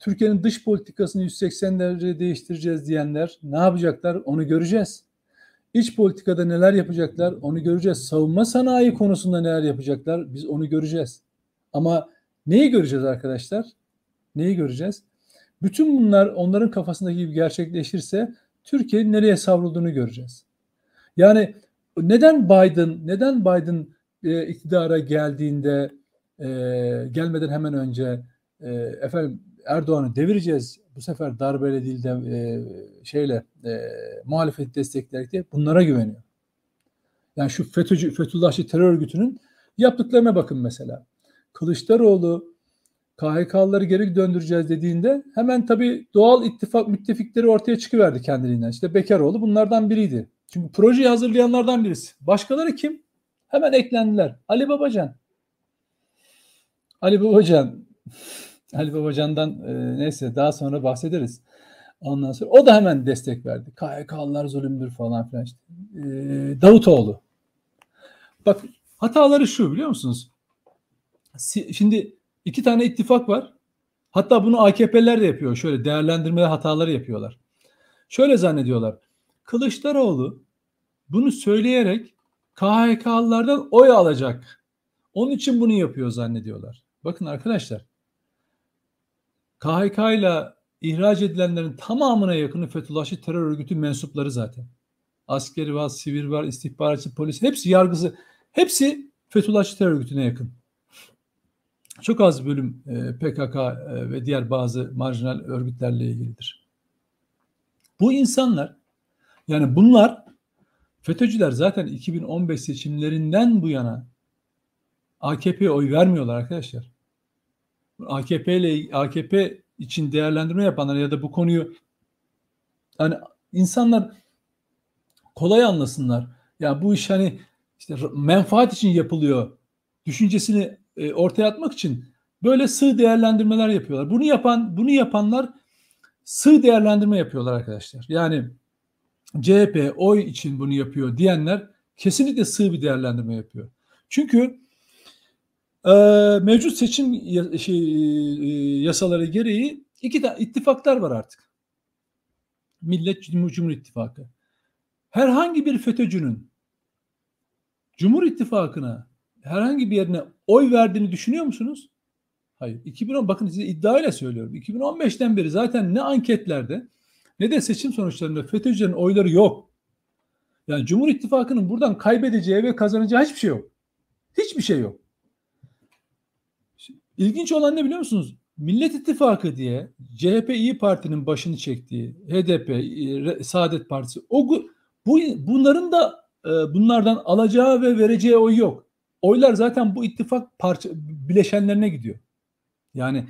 Türkiye'nin dış politikasını 180 derece değiştireceğiz diyenler ne yapacaklar? Onu göreceğiz. İç politikada neler yapacaklar onu göreceğiz. Savunma sanayi konusunda neler yapacaklar biz onu göreceğiz. Ama neyi göreceğiz arkadaşlar? Neyi göreceğiz? Bütün bunlar onların kafasındaki gibi gerçekleşirse Türkiye'nin nereye savrulduğunu göreceğiz. Yani neden Biden neden Biden e, iktidara geldiğinde e, gelmeden hemen önce e, efendim Erdoğan'ı devireceğiz bu sefer darbeyle değil de e, şeyle e, muhalefeti destekleyerek de bunlara güveniyor. Yani şu FETÖ'cü, Fethullahçı terör örgütünün yaptıklarına bakın mesela. Kılıçdaroğlu KHK'ları geri döndüreceğiz dediğinde hemen tabii doğal ittifak müttefikleri ortaya çıkıverdi kendiliğinden. İşte Bekaroğlu bunlardan biriydi. Çünkü projeyi hazırlayanlardan birisi. Başkaları kim? Hemen eklendiler. Ali Babacan. Ali Babacan Ali Babacan'dan e, neyse daha sonra bahsederiz. Ondan sonra o da hemen destek verdi. KHK'lılar zulümdür falan filan işte. E, Davutoğlu. Bak hataları şu biliyor musunuz? Şimdi iki tane ittifak var. Hatta bunu AKP'ler de yapıyor. Şöyle değerlendirme hataları yapıyorlar. Şöyle zannediyorlar. Kılıçdaroğlu bunu söyleyerek KHK'lılardan oy alacak. Onun için bunu yapıyor zannediyorlar. Bakın arkadaşlar KHK ile ihraç edilenlerin tamamına yakını Fethullahçı terör örgütü mensupları zaten. Askeri var, sivil var, istihbaratçı, polis hepsi yargısı hepsi Fethullahçı terör örgütüne yakın. Çok az bölüm e, PKK e, ve diğer bazı marjinal örgütlerle ilgilidir. Bu insanlar yani bunlar FETÖ'cüler zaten 2015 seçimlerinden bu yana AKP'ye oy vermiyorlar arkadaşlar. AKP ile AKP için değerlendirme yapanlar ya da bu konuyu hani insanlar kolay anlasınlar. Ya bu iş hani işte menfaat için yapılıyor düşüncesini e, ortaya atmak için böyle sığ değerlendirmeler yapıyorlar. Bunu yapan bunu yapanlar sığ değerlendirme yapıyorlar arkadaşlar. Yani CHP oy için bunu yapıyor diyenler kesinlikle sığ bir değerlendirme yapıyor. Çünkü e, mevcut seçim şey, e, yasaları gereği iki tane ittifaklar var artık. Millet Cumhur İttifakı. Herhangi bir FETÖ'cünün Cumhur İttifakı'na herhangi bir yerine oy verdiğini düşünüyor musunuz? Hayır. 2010 bakın size iddiayla söylüyorum. 2015'ten beri zaten ne anketlerde ne de seçim sonuçlarında FETÖ'cülerin oyları yok. Yani Cumhur İttifakı'nın buradan kaybedeceği ve kazanacağı hiçbir şey yok. Hiçbir şey yok. İlginç olan ne biliyor musunuz? Millet İttifakı diye CHP İyi Parti'nin başını çektiği HDP, Saadet Partisi o bu bunların da e, bunlardan alacağı ve vereceği oy yok. Oylar zaten bu ittifak parça bileşenlerine gidiyor. Yani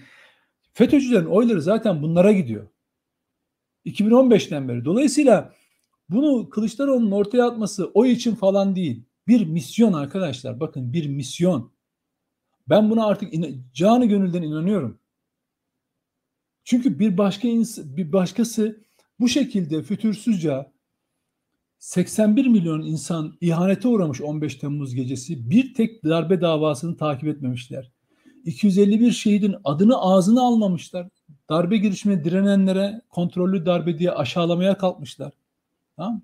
FETÖ'cülerin oyları zaten bunlara gidiyor. 2015'ten beri. Dolayısıyla bunu Kılıçdaroğlu'nun ortaya atması oy için falan değil. Bir misyon arkadaşlar. Bakın bir misyon. Ben buna artık canı gönülden inanıyorum. Çünkü bir başka bir başkası bu şekilde fütursuzca 81 milyon insan ihanete uğramış 15 Temmuz gecesi bir tek darbe davasını takip etmemişler. 251 şehidin adını ağzına almamışlar. Darbe girişimine direnenlere kontrollü darbe diye aşağılamaya kalkmışlar. Tamam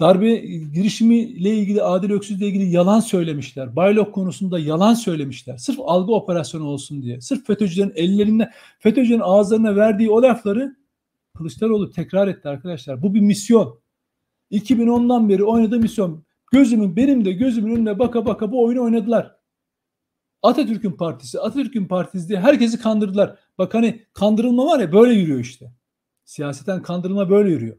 Darbe girişimiyle ilgili Adil Öksüz'le ilgili yalan söylemişler. Baylok konusunda yalan söylemişler. Sırf algı operasyonu olsun diye. Sırf FETÖ'cülerin ellerinde, FETÖ'cülerin ağızlarına verdiği o lafları Kılıçdaroğlu tekrar etti arkadaşlar. Bu bir misyon. 2010'dan beri oynadığı misyon. Gözümün benim de gözümün önüne baka baka bu oyunu oynadılar. Atatürk'ün partisi, Atatürk'ün partisi diye herkesi kandırdılar. Bak hani kandırılma var ya böyle yürüyor işte. Siyaseten kandırılma böyle yürüyor.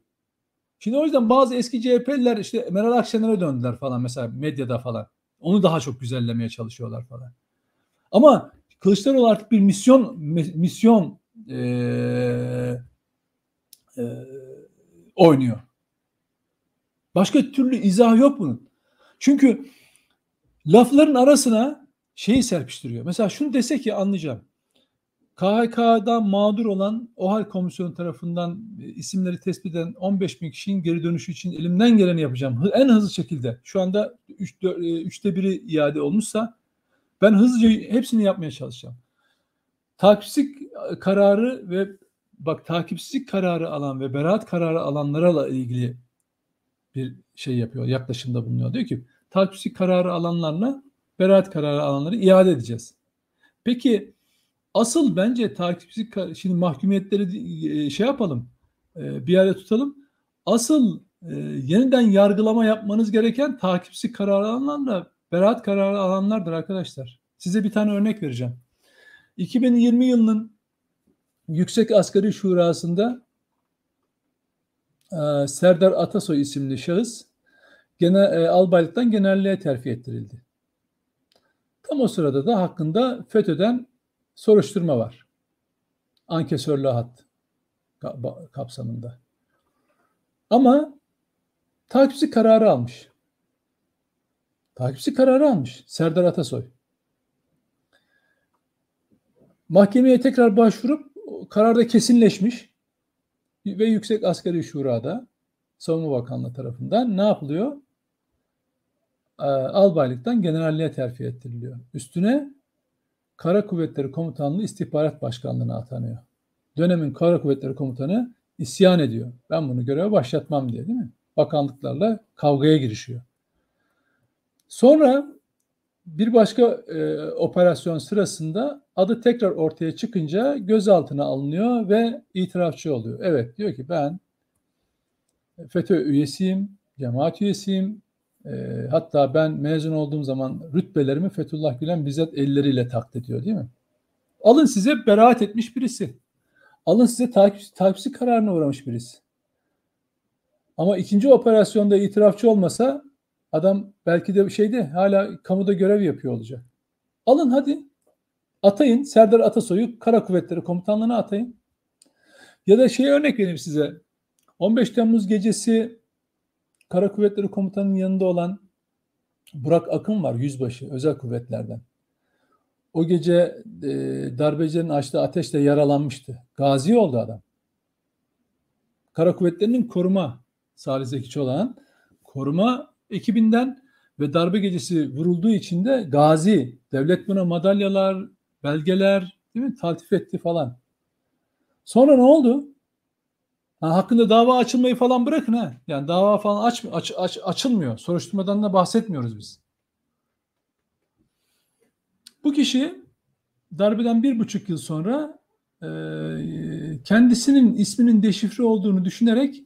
Şimdi o yüzden bazı eski CHP'liler işte Meral Akşener'e döndüler falan mesela medyada falan. Onu daha çok güzellemeye çalışıyorlar falan. Ama Kılıçdaroğlu artık bir misyon misyon ee, e, oynuyor. Başka türlü izah yok bunun. Çünkü lafların arasına şeyi serpiştiriyor. Mesela şunu dese ki anlayacağım. KHK'dan mağdur olan OHAL komisyonu tarafından e, isimleri tespit eden 15 bin kişinin geri dönüşü için elimden geleni yapacağım. En hızlı şekilde. Şu anda 3, 3'te e, biri iade olmuşsa ben hızlıca hepsini yapmaya çalışacağım. Takipsizlik kararı ve bak takipsizlik kararı alan ve beraat kararı alanlara ilgili bir şey yapıyor, yaklaşımda bulunuyor. Diyor ki takipçi kararı alanlarla beraat kararı alanları iade edeceğiz. Peki asıl bence takipçi şimdi mahkumiyetleri e, şey yapalım, e, bir yere tutalım. Asıl e, yeniden yargılama yapmanız gereken takipçi kararı alanlarla beraat kararı alanlardır arkadaşlar. Size bir tane örnek vereceğim. 2020 yılının Yüksek Asgari Şurası'nda e, Serdar Atasoy isimli şahıs gene, e, albaylıktan generalliğe terfi ettirildi. Tam o sırada da hakkında FETÖ'den soruşturma var. Ankesörlü hat kapsamında. Ama takipçi kararı almış. Takipçi kararı almış Serdar Atasoy. Mahkemeye tekrar başvurup kararda kesinleşmiş ve Yüksek Asgari Şura'da Savunma Bakanlığı tarafından ne yapılıyor? Ee, albaylıktan generalliğe terfi ettiriliyor. Üstüne Kara Kuvvetleri Komutanlığı İstihbarat Başkanlığı'na atanıyor. Dönemin Kara Kuvvetleri Komutanı isyan ediyor. Ben bunu göreve başlatmam diye değil mi? Bakanlıklarla kavgaya girişiyor. Sonra bir başka e, operasyon sırasında adı tekrar ortaya çıkınca gözaltına alınıyor ve itirafçı oluyor. Evet diyor ki ben FETÖ üyesiyim, cemaat üyesiyim. E, hatta ben mezun olduğum zaman rütbelerimi Fethullah Gülen bizzat elleriyle taklit ediyor değil mi? Alın size beraat etmiş birisi. Alın size takip, takipsi kararına uğramış birisi. Ama ikinci operasyonda itirafçı olmasa Adam belki de şeyde hala kamuda görev yapıyor olacak. Alın hadi. Atayın. Serdar Atasoy'u Kara Kuvvetleri Komutanlığı'na atayın. Ya da şey örnek vereyim size. 15 Temmuz gecesi Kara Kuvvetleri Komutanı'nın yanında olan Burak Akın var yüzbaşı özel kuvvetlerden. O gece e, darbecilerin açtığı ateşle yaralanmıştı. Gazi oldu adam. Kara Kuvvetleri'nin koruma Salih Zeki Çolak'ın koruma ekibinden ve darbe gecesi vurulduğu için de gazi. Devlet buna madalyalar, belgeler değil mi? taltif etti falan. Sonra ne oldu? Ha, hakkında dava açılmayı falan bırakın ha. Yani dava falan aç, aç, aç, açılmıyor. Soruşturmadan da bahsetmiyoruz biz. Bu kişi darbeden bir buçuk yıl sonra e, kendisinin isminin deşifre olduğunu düşünerek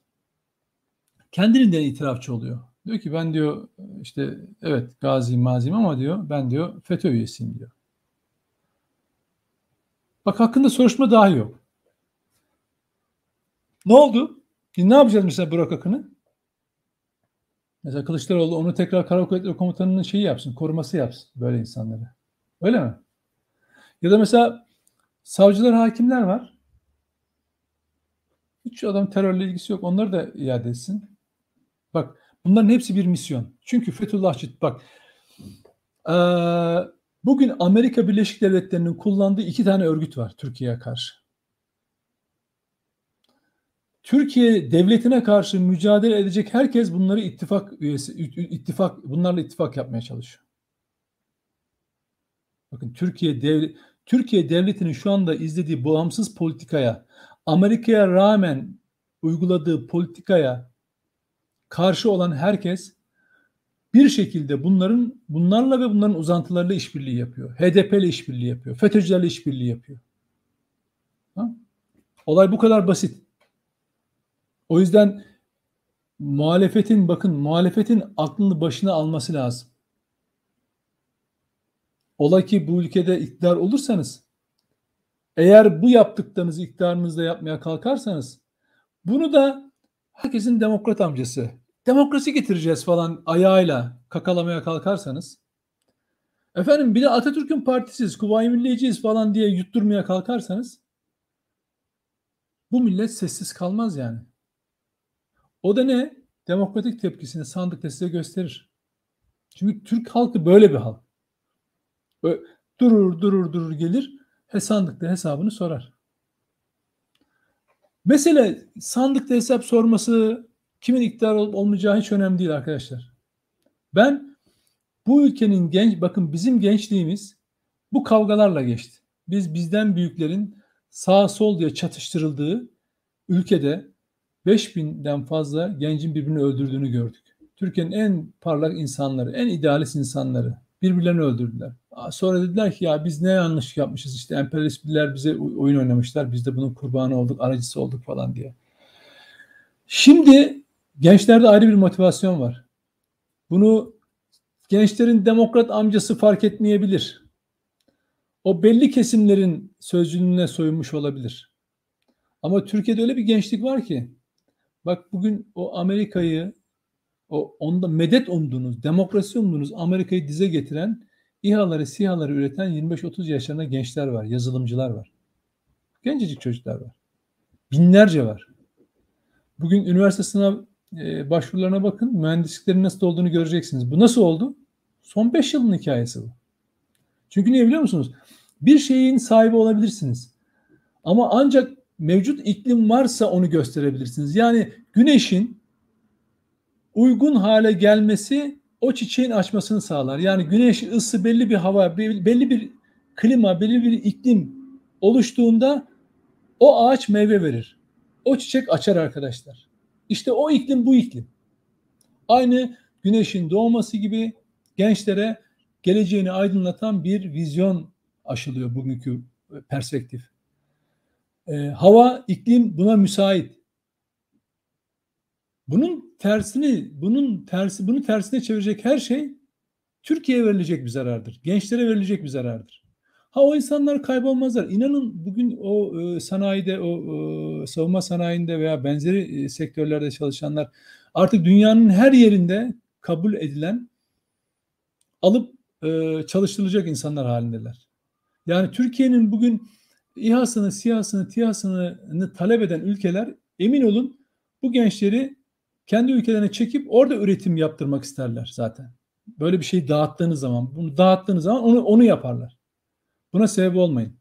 kendiliğinden itirafçı oluyor. Diyor ki ben diyor işte evet gazi mazim ama diyor ben diyor FETÖ üyesiyim diyor. Bak hakkında soruşturma dahi yok. Ne oldu? Şimdi ne yapacağız mesela Burak Akın'ı? Mesela Kılıçdaroğlu onu tekrar Kara Kuvvetleri Komutanı'nın şeyi yapsın, koruması yapsın böyle insanları. Öyle mi? Ya da mesela savcılar, hakimler var. Hiç adam terörle ilgisi yok. Onları da iade etsin. Bak bunların hepsi bir misyon. Çünkü Fethullahçı bak ee, bugün Amerika Birleşik Devletleri'nin kullandığı iki tane örgüt var Türkiye'ye karşı. Türkiye devletine karşı mücadele edecek herkes bunları ittifak üyesi, ittifak bunlarla ittifak yapmaya çalışıyor. Bakın Türkiye devlet Türkiye devletinin şu anda izlediği bağımsız politikaya, Amerika'ya rağmen uyguladığı politikaya karşı olan herkes bir şekilde bunların bunlarla ve bunların uzantılarıyla işbirliği yapıyor. HDP ile işbirliği yapıyor. FETÖ'cülerle işbirliği yapıyor. Ha? Olay bu kadar basit. O yüzden muhalefetin bakın muhalefetin aklını başına alması lazım. Ola ki bu ülkede iktidar olursanız eğer bu yaptıklarınızı iktidarınızda yapmaya kalkarsanız bunu da herkesin demokrat amcası demokrasi getireceğiz falan ayağıyla kakalamaya kalkarsanız efendim bir de Atatürk'ün partisiz, Kuvayi Milliyeciyiz falan diye yutturmaya kalkarsanız bu millet sessiz kalmaz yani. O da ne? Demokratik tepkisini sandıkta size gösterir. Çünkü Türk halkı böyle bir halk. Böyle durur durur durur gelir he sandıkta hesabını sorar. Mesele sandıkta hesap sorması kimin iktidar olup olmayacağı hiç önemli değil arkadaşlar. Ben bu ülkenin genç bakın bizim gençliğimiz bu kavgalarla geçti. Biz bizden büyüklerin sağ sol diye çatıştırıldığı ülkede 5000'den fazla gencin birbirini öldürdüğünü gördük. Türkiye'nin en parlak insanları, en idealist insanları birbirlerini öldürdüler. Sonra dediler ki ya biz ne yanlış yapmışız işte emperyalist birler bize oyun oynamışlar. Biz de bunun kurbanı olduk, aracısı olduk falan diye. Şimdi gençlerde ayrı bir motivasyon var. Bunu gençlerin demokrat amcası fark etmeyebilir. O belli kesimlerin sözcülüğüne soyunmuş olabilir. Ama Türkiye'de öyle bir gençlik var ki bak bugün o Amerika'yı o onda medet umduğunuz, demokrasi umduğunuz Amerika'yı dize getiren İHA'ları, SİHA'ları üreten 25-30 yaşlarında gençler var, yazılımcılar var. Gencecik çocuklar var. Binlerce var. Bugün üniversite sınav e, başvurularına bakın. Mühendisliklerin nasıl olduğunu göreceksiniz. Bu nasıl oldu? Son 5 yılın hikayesi bu. Çünkü niye biliyor musunuz? Bir şeyin sahibi olabilirsiniz. Ama ancak mevcut iklim varsa onu gösterebilirsiniz. Yani güneşin uygun hale gelmesi o çiçeğin açmasını sağlar. Yani güneş ısı belli bir hava, belli bir klima, belli bir iklim oluştuğunda o ağaç meyve verir. O çiçek açar arkadaşlar. İşte o iklim bu iklim. Aynı güneşin doğması gibi gençlere geleceğini aydınlatan bir vizyon aşılıyor bugünkü perspektif. Ee, hava, iklim buna müsait. Bunun tersini, bunun tersi, bunu tersine çevirecek her şey Türkiye'ye verilecek bir zarardır. Gençlere verilecek bir zarardır. Ha o insanlar kaybolmazlar. İnanın bugün o e, sanayide, o e, savunma sanayinde veya benzeri e, sektörlerde çalışanlar artık dünyanın her yerinde kabul edilen alıp e, çalıştırılacak insanlar halindeler. Yani Türkiye'nin bugün İHA'sını, SİHA'sını, TİHA'sını talep eden ülkeler emin olun bu gençleri kendi ülkelerine çekip orada üretim yaptırmak isterler zaten. Böyle bir şey dağıttığınız zaman, bunu dağıttığınız zaman onu, onu yaparlar. Buna sebep olmayın.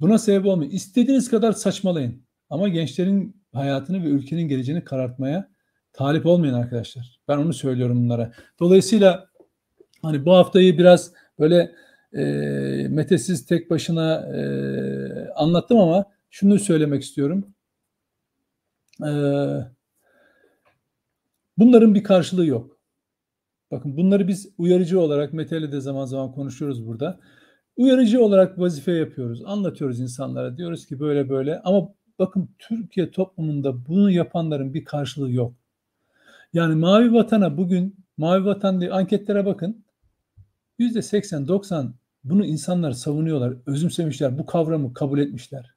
Buna sebep olmayın. İstediğiniz kadar saçmalayın. Ama gençlerin hayatını ve ülkenin geleceğini karartmaya talip olmayan arkadaşlar. Ben onu söylüyorum bunlara. Dolayısıyla hani bu haftayı biraz böyle e, metesiz tek başına e, anlattım ama şunu söylemek istiyorum. E, bunların bir karşılığı yok. Bakın bunları biz uyarıcı olarak Mete'yle de zaman zaman konuşuyoruz burada. Uyarıcı olarak vazife yapıyoruz. Anlatıyoruz insanlara. Diyoruz ki böyle böyle ama bakın Türkiye toplumunda bunu yapanların bir karşılığı yok. Yani Mavi Vatan'a bugün Mavi Vatan diye anketlere bakın. Yüzde 80-90 bunu insanlar savunuyorlar, özümsemişler, bu kavramı kabul etmişler.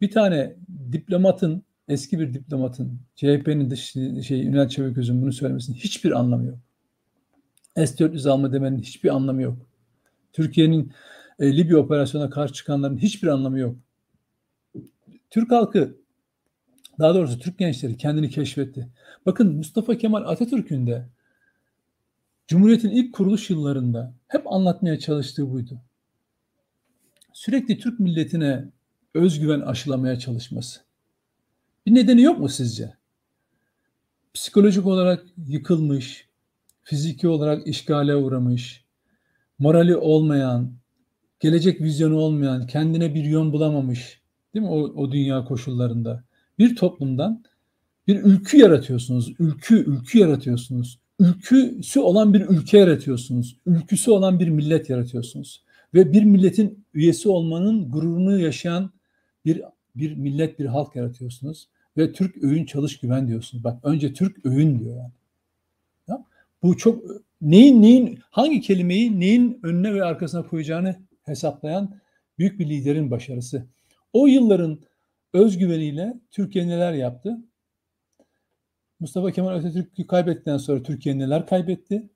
Bir tane diplomatın, eski bir diplomatın, CHP'nin dış şey Ünal Çeviköz'ün bunu söylemesinin hiçbir anlamı yok. S-400 alma demenin hiçbir anlamı yok. Türkiye'nin e, Libya operasyonuna karşı çıkanların hiçbir anlamı yok. Türk halkı, daha doğrusu Türk gençleri kendini keşfetti. Bakın Mustafa Kemal Atatürk'ün de Cumhuriyet'in ilk kuruluş yıllarında hep anlatmaya çalıştığı buydu. Sürekli Türk milletine özgüven aşılamaya çalışması. Bir nedeni yok mu sizce? Psikolojik olarak yıkılmış, fiziki olarak işgale uğramış, morali olmayan, gelecek vizyonu olmayan, kendine bir yön bulamamış, değil mi o, o dünya koşullarında bir toplumdan bir ülkü yaratıyorsunuz, ülkü, ülkü yaratıyorsunuz ülküsü olan bir ülke yaratıyorsunuz. Ülküsü olan bir millet yaratıyorsunuz. Ve bir milletin üyesi olmanın gururunu yaşayan bir bir millet, bir halk yaratıyorsunuz. Ve Türk öğün çalış güven diyorsunuz. Bak önce Türk öğün diyor yani. Ya, bu çok neyin neyin hangi kelimeyi neyin önüne ve arkasına koyacağını hesaplayan büyük bir liderin başarısı. O yılların özgüveniyle Türkiye neler yaptı? Mustafa Kemal Atatürk'ü kaybettikten sonra Türkiye neler kaybetti?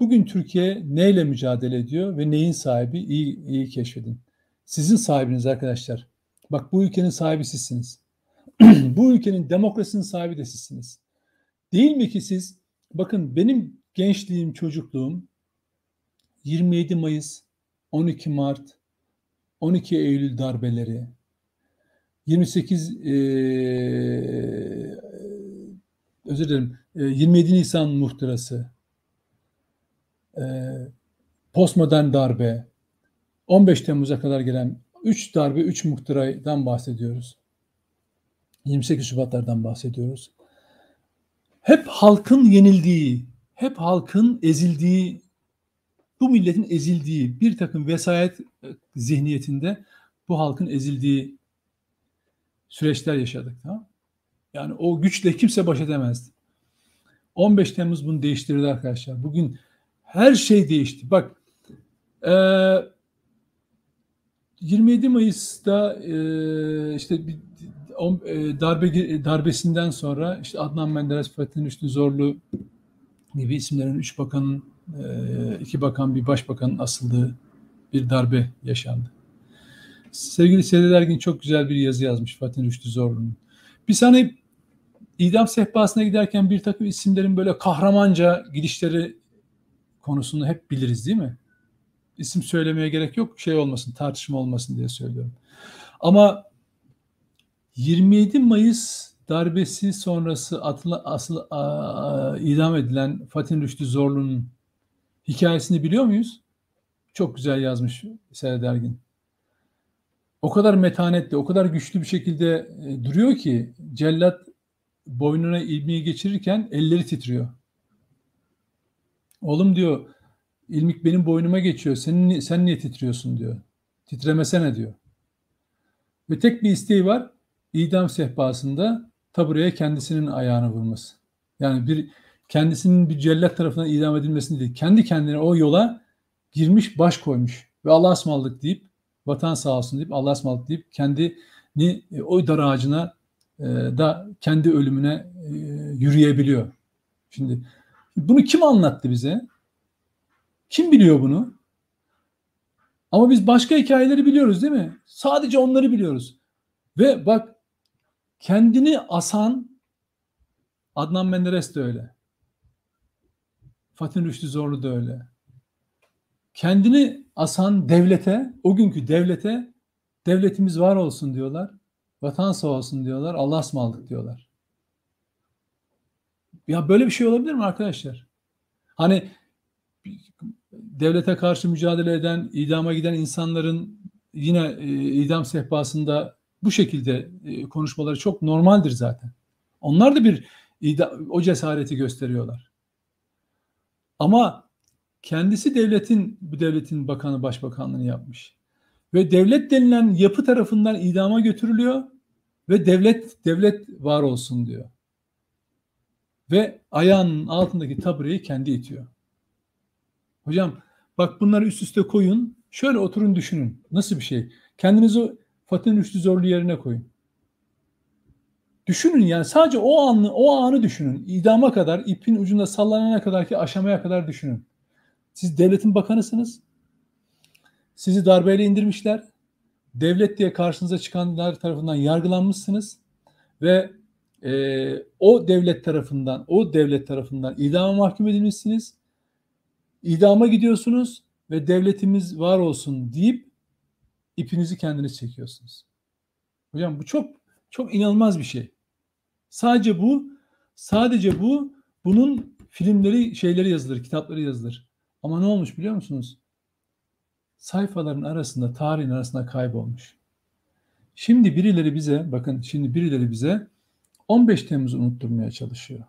Bugün Türkiye neyle mücadele ediyor ve neyin sahibi? İyi, iyi keşfedin. Sizin sahibiniz arkadaşlar. Bak bu ülkenin sahibi sizsiniz. bu ülkenin demokrasinin sahibi de sizsiniz. Değil mi ki siz? Bakın benim gençliğim, çocukluğum 27 Mayıs, 12 Mart, 12 Eylül darbeleri, 28 e, özür dilerim 27 e, Nisan muhtırası, e, postmodern darbe, 15 Temmuz'a kadar gelen 3 darbe, 3 muhtıradan bahsediyoruz. 28 Şubatlardan bahsediyoruz. Hep halkın yenildiği, hep halkın ezildiği, bu milletin ezildiği bir takım vesayet e, zihniyetinde bu halkın ezildiği süreçler yaşadık. Tamam? Yani o güçle kimse baş edemezdi. 15 Temmuz bunu değiştirdi arkadaşlar. Bugün her şey değişti. Bak e, 27 Mayıs'ta e, işte bir, e, darbe darbesinden sonra işte Adnan Menderes, Fatih Üstün Zorlu gibi isimlerin üç bakanın, e, iki bakan, bir başbakanın asıldığı bir darbe yaşandı. Sevgili Sedat Ergin çok güzel bir yazı yazmış Fatih Rüştü Zorlu'nun. Biz hani idam sehpasına giderken bir takım isimlerin böyle kahramanca gidişleri konusunu hep biliriz değil mi? İsim söylemeye gerek yok şey olmasın tartışma olmasın diye söylüyorum. Ama 27 Mayıs darbesi sonrası atıla, asıl a, idam edilen Fatih Rüştü Zorlu'nun hikayesini biliyor muyuz? Çok güzel yazmış Serdar Ergin. O kadar metanetli, o kadar güçlü bir şekilde e, duruyor ki cellat boynuna ilmiği geçirirken elleri titriyor. Oğlum diyor ilmik benim boynuma geçiyor. Sen, sen niye titriyorsun diyor. Titremesene diyor. Ve tek bir isteği var. idam sehpasında tabureye kendisinin ayağını vurması. Yani bir kendisinin bir cellat tarafından idam edilmesini değil. Kendi kendine o yola girmiş, baş koymuş. Ve Allah'a ısmarladık deyip vatan sağ olsun deyip Allah'a ısmarladık deyip kendini o dar ağacına e, da kendi ölümüne e, yürüyebiliyor. Şimdi bunu kim anlattı bize? Kim biliyor bunu? Ama biz başka hikayeleri biliyoruz değil mi? Sadece onları biliyoruz. Ve bak kendini asan Adnan Menderes de öyle. Fatih Rüştü Zorlu da öyle. Kendini asan devlete, o günkü devlete devletimiz var olsun diyorlar. Vatan sağ olsun diyorlar. Allah'a ısmarladık diyorlar. Ya böyle bir şey olabilir mi arkadaşlar? Hani devlete karşı mücadele eden, idama giden insanların yine e, idam sehpasında bu şekilde e, konuşmaları çok normaldir zaten. Onlar da bir o cesareti gösteriyorlar. Ama kendisi devletin bu devletin bakanı başbakanlığını yapmış. Ve devlet denilen yapı tarafından idama götürülüyor ve devlet devlet var olsun diyor. Ve ayağının altındaki tabureyi kendi itiyor. Hocam bak bunları üst üste koyun. Şöyle oturun düşünün. Nasıl bir şey? Kendinizi Fatih'in üçlü zorlu yerine koyun. Düşünün yani sadece o anı, o anı düşünün. İdama kadar, ipin ucunda sallanana kadar ki aşamaya kadar düşünün. Siz devletin bakanısınız. Sizi darbeyle indirmişler. Devlet diye karşınıza çıkanlar tarafından yargılanmışsınız ve e, o devlet tarafından o devlet tarafından idama mahkum edilmişsiniz. İdama gidiyorsunuz ve devletimiz var olsun deyip ipinizi kendiniz çekiyorsunuz. Hocam bu çok çok inanılmaz bir şey. Sadece bu sadece bu bunun filmleri şeyleri yazılır, kitapları yazılır. Ama ne olmuş biliyor musunuz? Sayfaların arasında, tarihin arasında kaybolmuş. Şimdi birileri bize, bakın şimdi birileri bize 15 Temmuz'u unutturmaya çalışıyor.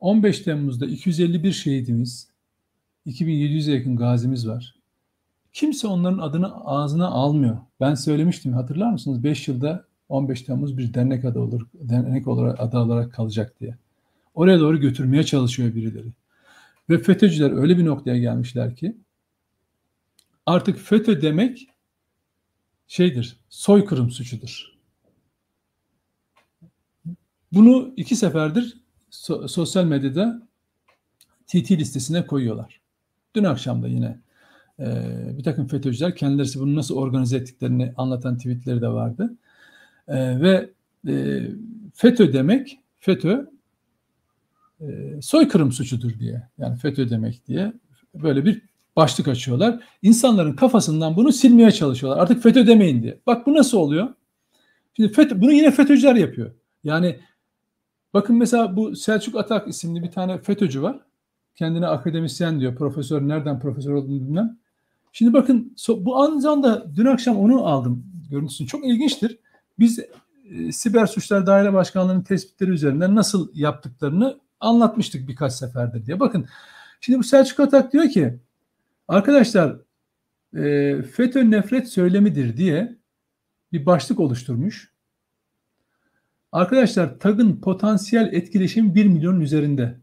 15 Temmuz'da 251 şehidimiz, 2700'e yakın gazimiz var. Kimse onların adını ağzına almıyor. Ben söylemiştim hatırlar mısınız? 5 yılda 15 Temmuz bir dernek adı olur, dernek olarak adı olarak kalacak diye. Oraya doğru götürmeye çalışıyor birileri. Ve FETÖ'cüler öyle bir noktaya gelmişler ki artık FETÖ demek şeydir, soykırım suçudur. Bunu iki seferdir so- sosyal medyada TT listesine koyuyorlar. Dün akşam da yine e, bir takım FETÖ'cüler kendileri bunu nasıl organize ettiklerini anlatan tweetleri de vardı. E, ve e, FETÖ demek, FETÖ e, soykırım suçudur diye. Yani FETÖ demek diye böyle bir başlık açıyorlar. İnsanların kafasından bunu silmeye çalışıyorlar. Artık FETÖ demeyin diye. Bak bu nasıl oluyor? Şimdi FETÖ, bunu yine FETÖ'cüler yapıyor. Yani bakın mesela bu Selçuk Atak isimli bir tane FETÖ'cü var. Kendine akademisyen diyor. Profesör nereden profesör olduğunu bilmem. Şimdi bakın bu anında dün akşam onu aldım. Görüntüsünü çok ilginçtir. Biz e, Siber Suçlar Daire Başkanlığı'nın tespitleri üzerinden nasıl yaptıklarını anlatmıştık birkaç seferdir diye. Bakın şimdi bu Selçuk Atak diyor ki arkadaşlar e, FETÖ nefret söylemidir diye bir başlık oluşturmuş. Arkadaşlar TAG'ın potansiyel etkileşim 1 milyonun üzerinde.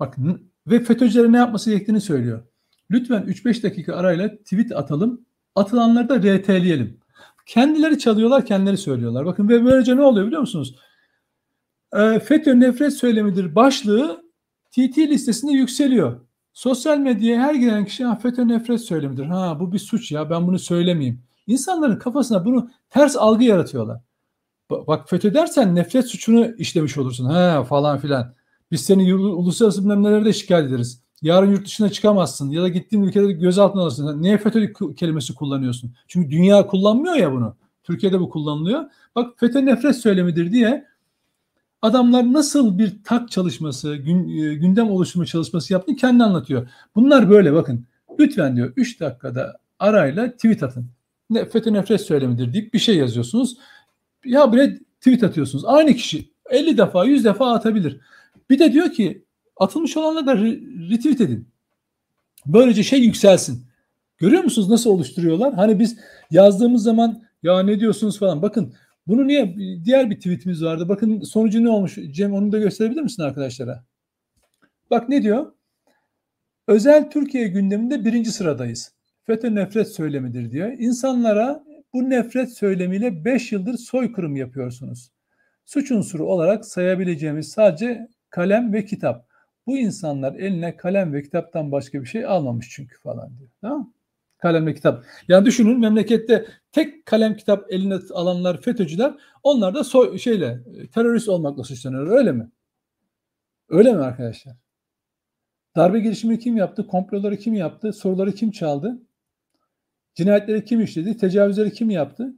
Bakın ve FETÖ'cülere ne yapması gerektiğini söylüyor. Lütfen 3-5 dakika arayla tweet atalım. Atılanları da RT'leyelim. Kendileri çalıyorlar, kendileri söylüyorlar. Bakın ve böylece ne oluyor biliyor musunuz? E, FETÖ nefret söylemidir başlığı TT listesinde yükseliyor. Sosyal medyaya her giren kişi ha, FETÖ nefret söylemidir. Ha bu bir suç ya ben bunu söylemeyeyim. İnsanların kafasına bunu ters algı yaratıyorlar. Bak FETÖ dersen nefret suçunu işlemiş olursun. Ha falan filan. Biz seni uluslararası bilmem de şikayet ederiz. Yarın yurt dışına çıkamazsın ya da gittiğin ülkede gözaltına alırsın. Niye FETÖ kelimesi kullanıyorsun? Çünkü dünya kullanmıyor ya bunu. Türkiye'de bu kullanılıyor. Bak FETÖ nefret söylemidir diye adamlar nasıl bir tak çalışması, e, gündem oluşturma çalışması yaptığını kendi anlatıyor. Bunlar böyle bakın. Lütfen diyor 3 dakikada arayla tweet atın. Ne, FETÖ nefret söylemidir deyip bir şey yazıyorsunuz. Ya bile tweet atıyorsunuz. Aynı kişi 50 defa 100 defa atabilir. Bir de diyor ki atılmış olanları da retweet edin. Böylece şey yükselsin. Görüyor musunuz nasıl oluşturuyorlar? Hani biz yazdığımız zaman ya ne diyorsunuz falan. Bakın bunu niye diğer bir tweetimiz vardı. Bakın sonucu ne olmuş? Cem onu da gösterebilir misin arkadaşlara? Bak ne diyor? Özel Türkiye gündeminde birinci sıradayız. FETÖ nefret söylemidir diyor. İnsanlara bu nefret söylemiyle 5 yıldır soykırım yapıyorsunuz. Suç unsuru olarak sayabileceğimiz sadece kalem ve kitap. Bu insanlar eline kalem ve kitaptan başka bir şey almamış çünkü falan diyor. Tamam Kalem ve kitap. Yani düşünün memlekette tek kalem kitap eline alanlar FETÖ'cüler onlar da soy, şeyle terörist olmakla suçlanıyor öyle mi? Öyle mi arkadaşlar? Darbe girişimi kim yaptı? Komploları kim yaptı? Soruları kim çaldı? Cinayetleri kim işledi? Tecavüzleri kim yaptı?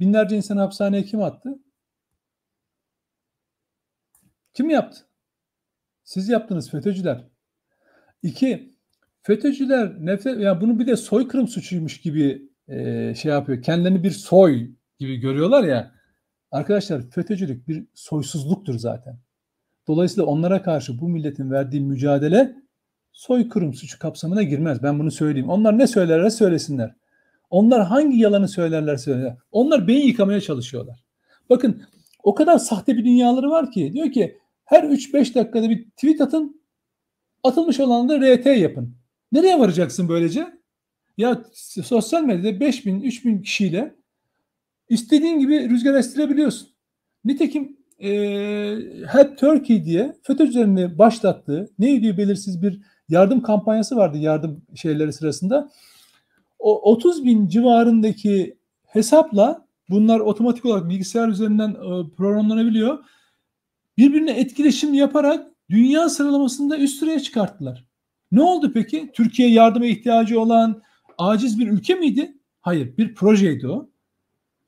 Binlerce insan hapishaneye kim attı? Kim yaptı? Siz yaptınız FETÖ'cüler. İki, FETÖ'cüler nefret, ya bunu bir de soykırım suçuymuş gibi e, şey yapıyor. Kendilerini bir soy gibi görüyorlar ya. Arkadaşlar FETÖ'cülük bir soysuzluktur zaten. Dolayısıyla onlara karşı bu milletin verdiği mücadele soykırım suçu kapsamına girmez. Ben bunu söyleyeyim. Onlar ne söylerler söylesinler. Onlar hangi yalanı söylerler söylerler. Onlar beyin yıkamaya çalışıyorlar. Bakın o kadar sahte bir dünyaları var ki diyor ki her 3-5 dakikada bir tweet atın atılmış olanı da RT yapın. Nereye varacaksın böylece? Ya sosyal medyada 5000 3000 kişiyle istediğin gibi rüzgar estirebiliyorsun. Nitekim e, Help Turkey diye FETÖ'cülerini başlattığı neydi belirsiz bir yardım kampanyası vardı yardım şeyleri sırasında. O 30 bin civarındaki hesapla bunlar otomatik olarak bilgisayar üzerinden e, programlanabiliyor. Birbirine etkileşim yaparak dünya sıralamasında üst sıraya çıkarttılar. Ne oldu peki? Türkiye yardıma ihtiyacı olan aciz bir ülke miydi? Hayır, bir projeydi o.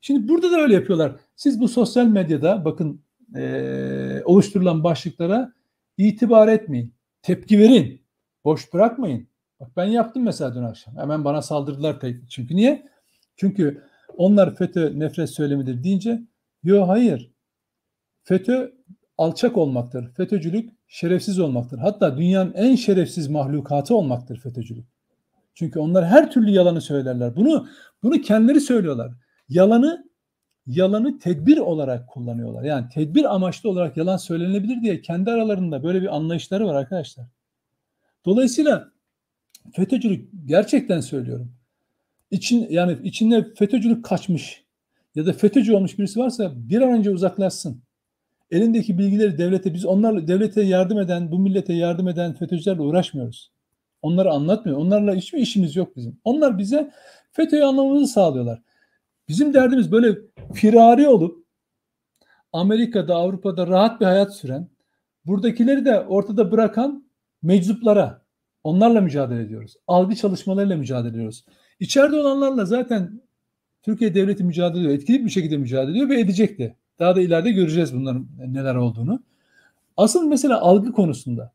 Şimdi burada da öyle yapıyorlar. Siz bu sosyal medyada bakın e, oluşturulan başlıklara itibar etmeyin. Tepki verin. Boş bırakmayın. Bak ben yaptım mesela dün akşam. Hemen bana saldırdılar. Çünkü niye? Çünkü onlar FETÖ nefret söylemidir deyince yok hayır. FETÖ alçak olmaktır. FETÖ'cülük şerefsiz olmaktır. Hatta dünyanın en şerefsiz mahlukatı olmaktır FETÖ'cülük. Çünkü onlar her türlü yalanı söylerler. Bunu bunu kendileri söylüyorlar. Yalanı yalanı tedbir olarak kullanıyorlar. Yani tedbir amaçlı olarak yalan söylenebilir diye kendi aralarında böyle bir anlayışları var arkadaşlar. Dolayısıyla FETÖ'cülük gerçekten söylüyorum. İçin yani içinde FETÖ'cülük kaçmış ya da FETÖ'cü olmuş birisi varsa bir an önce uzaklaşsın. Elindeki bilgileri devlete biz onlarla devlete yardım eden, bu millete yardım eden FETÖ'cülerle uğraşmıyoruz. Onları anlatmıyor. Onlarla hiçbir işimiz yok bizim. Onlar bize FETÖ'yü anlamamızı sağlıyorlar. Bizim derdimiz böyle firari olup Amerika'da, Avrupa'da rahat bir hayat süren, buradakileri de ortada bırakan meczuplara, onlarla mücadele ediyoruz. Algı çalışmalarıyla mücadele ediyoruz. İçeride olanlarla zaten Türkiye devleti mücadele ediyor. Etkili bir şekilde mücadele ediyor ve edecek de. Daha da ileride göreceğiz bunların neler olduğunu. Asıl mesela algı konusunda.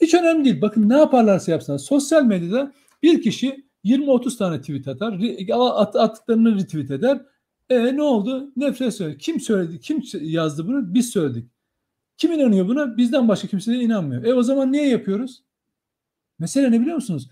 Hiç önemli değil. Bakın ne yaparlarsa yapsınlar. Sosyal medyada bir kişi 20-30 tane tweet atar. At, attıklarını retweet eder. E ne oldu? Nefret söyledi. Kim söyledi? Kim yazdı bunu? Biz söyledik. Kim inanıyor buna? Bizden başka kimse de inanmıyor. E o zaman niye yapıyoruz? Mesele ne biliyor musunuz?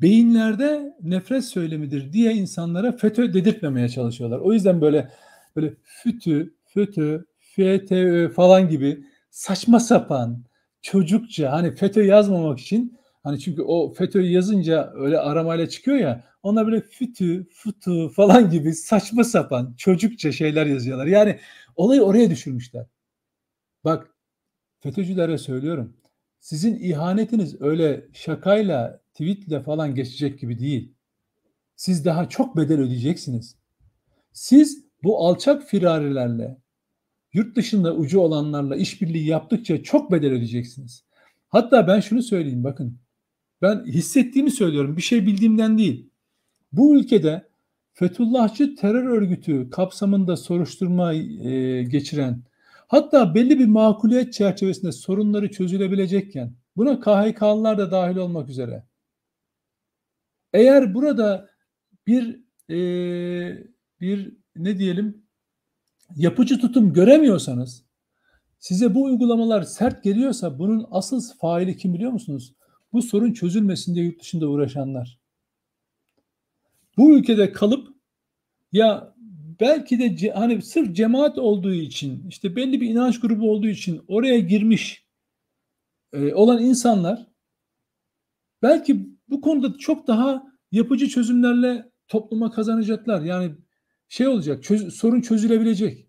Beyinlerde nefret söylemidir diye insanlara FETÖ dedirtmemeye çalışıyorlar. O yüzden böyle böyle FETÖ, FETÖ, FETÖ falan gibi saçma sapan, çocukça hani FETÖ yazmamak için hani çünkü o FETÖ'yü yazınca öyle aramayla çıkıyor ya onlar böyle fütü, futu falan gibi saçma sapan çocukça şeyler yazıyorlar. Yani olayı oraya düşürmüşler. Bak FETÖ'cülere söylüyorum. Sizin ihanetiniz öyle şakayla, tweetle falan geçecek gibi değil. Siz daha çok bedel ödeyeceksiniz. Siz bu alçak firarilerle, yurt dışında ucu olanlarla işbirliği yaptıkça çok bedel ödeyeceksiniz. Hatta ben şunu söyleyeyim bakın. Ben hissettiğimi söylüyorum. Bir şey bildiğimden değil. Bu ülkede Fethullahçı terör örgütü kapsamında soruşturma e, geçiren hatta belli bir makuliyet çerçevesinde sorunları çözülebilecekken buna KHK'lılar da dahil olmak üzere eğer burada bir e, bir ne diyelim yapıcı tutum göremiyorsanız size bu uygulamalar sert geliyorsa bunun asıl faili kim biliyor musunuz? Bu sorun çözülmesinde yurt dışında uğraşanlar. Bu ülkede kalıp ya belki de hani sırf cemaat olduğu için işte belli bir inanç grubu olduğu için oraya girmiş e, olan insanlar belki bu konuda çok daha yapıcı çözümlerle topluma kazanacaklar. Yani şey olacak, çöz, sorun çözülebilecek.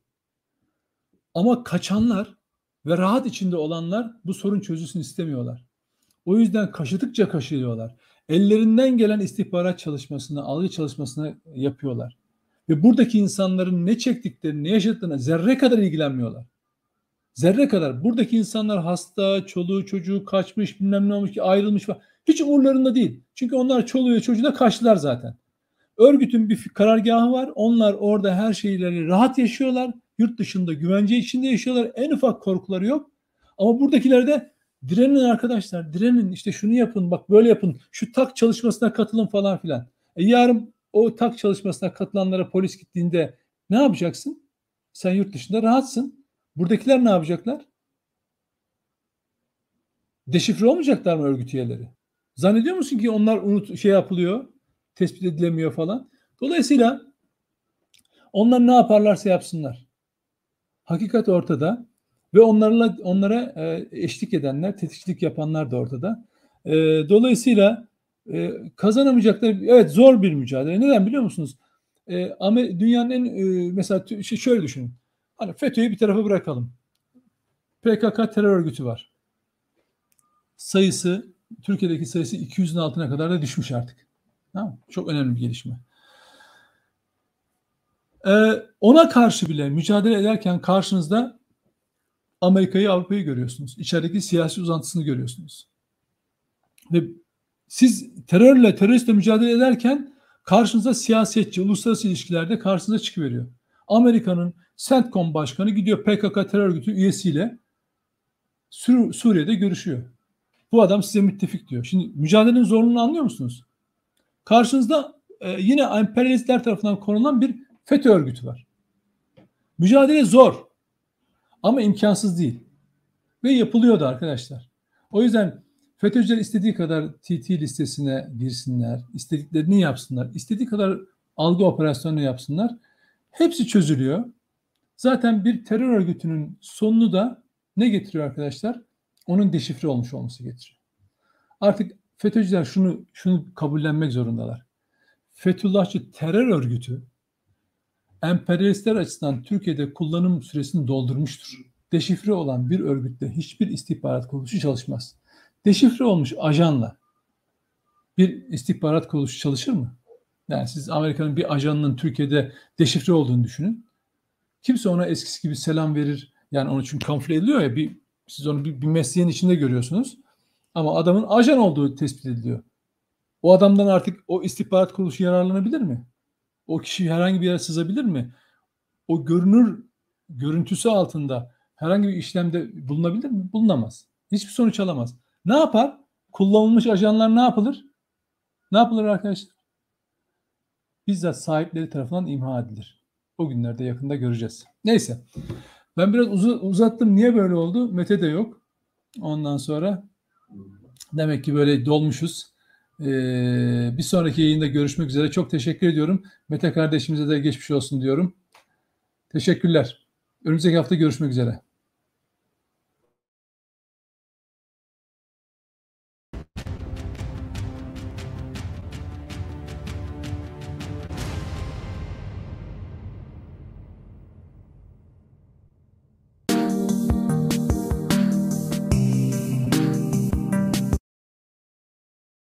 Ama kaçanlar ve rahat içinde olanlar bu sorun çözülsün istemiyorlar. O yüzden kaşıdıkça kaşıyorlar. Ellerinden gelen istihbarat çalışmasını, algı çalışmasını yapıyorlar. Ve buradaki insanların ne çektiklerini, ne yaşadıklarına zerre kadar ilgilenmiyorlar. Zerre kadar. Buradaki insanlar hasta, çoluğu çocuğu kaçmış, bilmem ne olmuş ki ayrılmış falan. Hiç umurlarında değil. Çünkü onlar çoluğu çocuğu da kaçtılar zaten. Örgütün bir karargahı var. Onlar orada her şeyleri rahat yaşıyorlar. Yurt dışında güvence içinde yaşıyorlar. En ufak korkuları yok. Ama buradakiler de direnin arkadaşlar. Direnin işte şunu yapın bak böyle yapın. Şu tak çalışmasına katılın falan filan. E yarın o tak çalışmasına katılanlara polis gittiğinde ne yapacaksın? Sen yurt dışında rahatsın. Buradakiler ne yapacaklar? Deşifre olmayacaklar mı örgüt üyeleri? Zannediyor musun ki onlar unut şey yapılıyor, tespit edilemiyor falan? Dolayısıyla onlar ne yaparlarsa yapsınlar. Hakikat ortada ve onlarla onlara e, eşlik edenler, tetikçilik yapanlar da ortada. E, dolayısıyla e, kazanamayacakları evet zor bir mücadele. Neden biliyor musunuz? Dünyanın en mesela şöyle düşünün. Hani FETÖ'yü bir tarafa bırakalım. PKK terör örgütü var. Sayısı Türkiye'deki sayısı 200'ün altına kadar da düşmüş artık. Tamam Çok önemli bir gelişme. Ee, ona karşı bile mücadele ederken karşınızda Amerika'yı, Avrupa'yı görüyorsunuz. İçerideki siyasi uzantısını görüyorsunuz. Ve siz terörle, teröristle mücadele ederken karşınıza siyasetçi, uluslararası ilişkilerde karşınıza çıkıveriyor. Amerika'nın CENTCOM başkanı gidiyor PKK terör örgütü üyesiyle Sur Suriye'de görüşüyor. Bu adam size müttefik diyor. Şimdi mücadelenin zorluğunu anlıyor musunuz? Karşınızda e, yine emperyalistler tarafından korunan bir FETÖ örgütü var. Mücadele zor ama imkansız değil. Ve yapılıyordu arkadaşlar. O yüzden FETÖ'cüler istediği kadar TT listesine girsinler, istediklerini yapsınlar, istediği kadar algı operasyonu yapsınlar. Hepsi çözülüyor. Zaten bir terör örgütünün sonunu da ne getiriyor arkadaşlar? Onun deşifre olmuş olması getiriyor. Artık FETÖ'cüler şunu şunu kabullenmek zorundalar. Fethullahçı terör örgütü emperyalistler açısından Türkiye'de kullanım süresini doldurmuştur. Deşifre olan bir örgütte hiçbir istihbarat kuruluşu çalışmaz. Deşifre olmuş ajanla bir istihbarat kuruluşu çalışır mı? Yani siz Amerika'nın bir ajanının Türkiye'de deşifre olduğunu düşünün. Kimse ona eskisi gibi selam verir. Yani onu çünkü kamufle ediliyor ya bir siz onu bir, bir mesleğin içinde görüyorsunuz. Ama adamın ajan olduğu tespit ediliyor. O adamdan artık o istihbarat kuruluşu yararlanabilir mi? O kişi herhangi bir yere sızabilir mi? O görünür görüntüsü altında herhangi bir işlemde bulunabilir mi? Bulunamaz. Hiçbir sonuç alamaz. Ne yapar? Kullanılmış ajanlar ne yapılır? Ne yapılır arkadaşlar? Bizzat sahipleri tarafından imha edilir. O günlerde yakında göreceğiz. Neyse. Ben biraz uz- uzattım. Niye böyle oldu? Mete de yok. Ondan sonra demek ki böyle dolmuşuz. Ee, bir sonraki yayında görüşmek üzere. Çok teşekkür ediyorum. Mete kardeşimize de geçmiş olsun diyorum. Teşekkürler. Önümüzdeki hafta görüşmek üzere.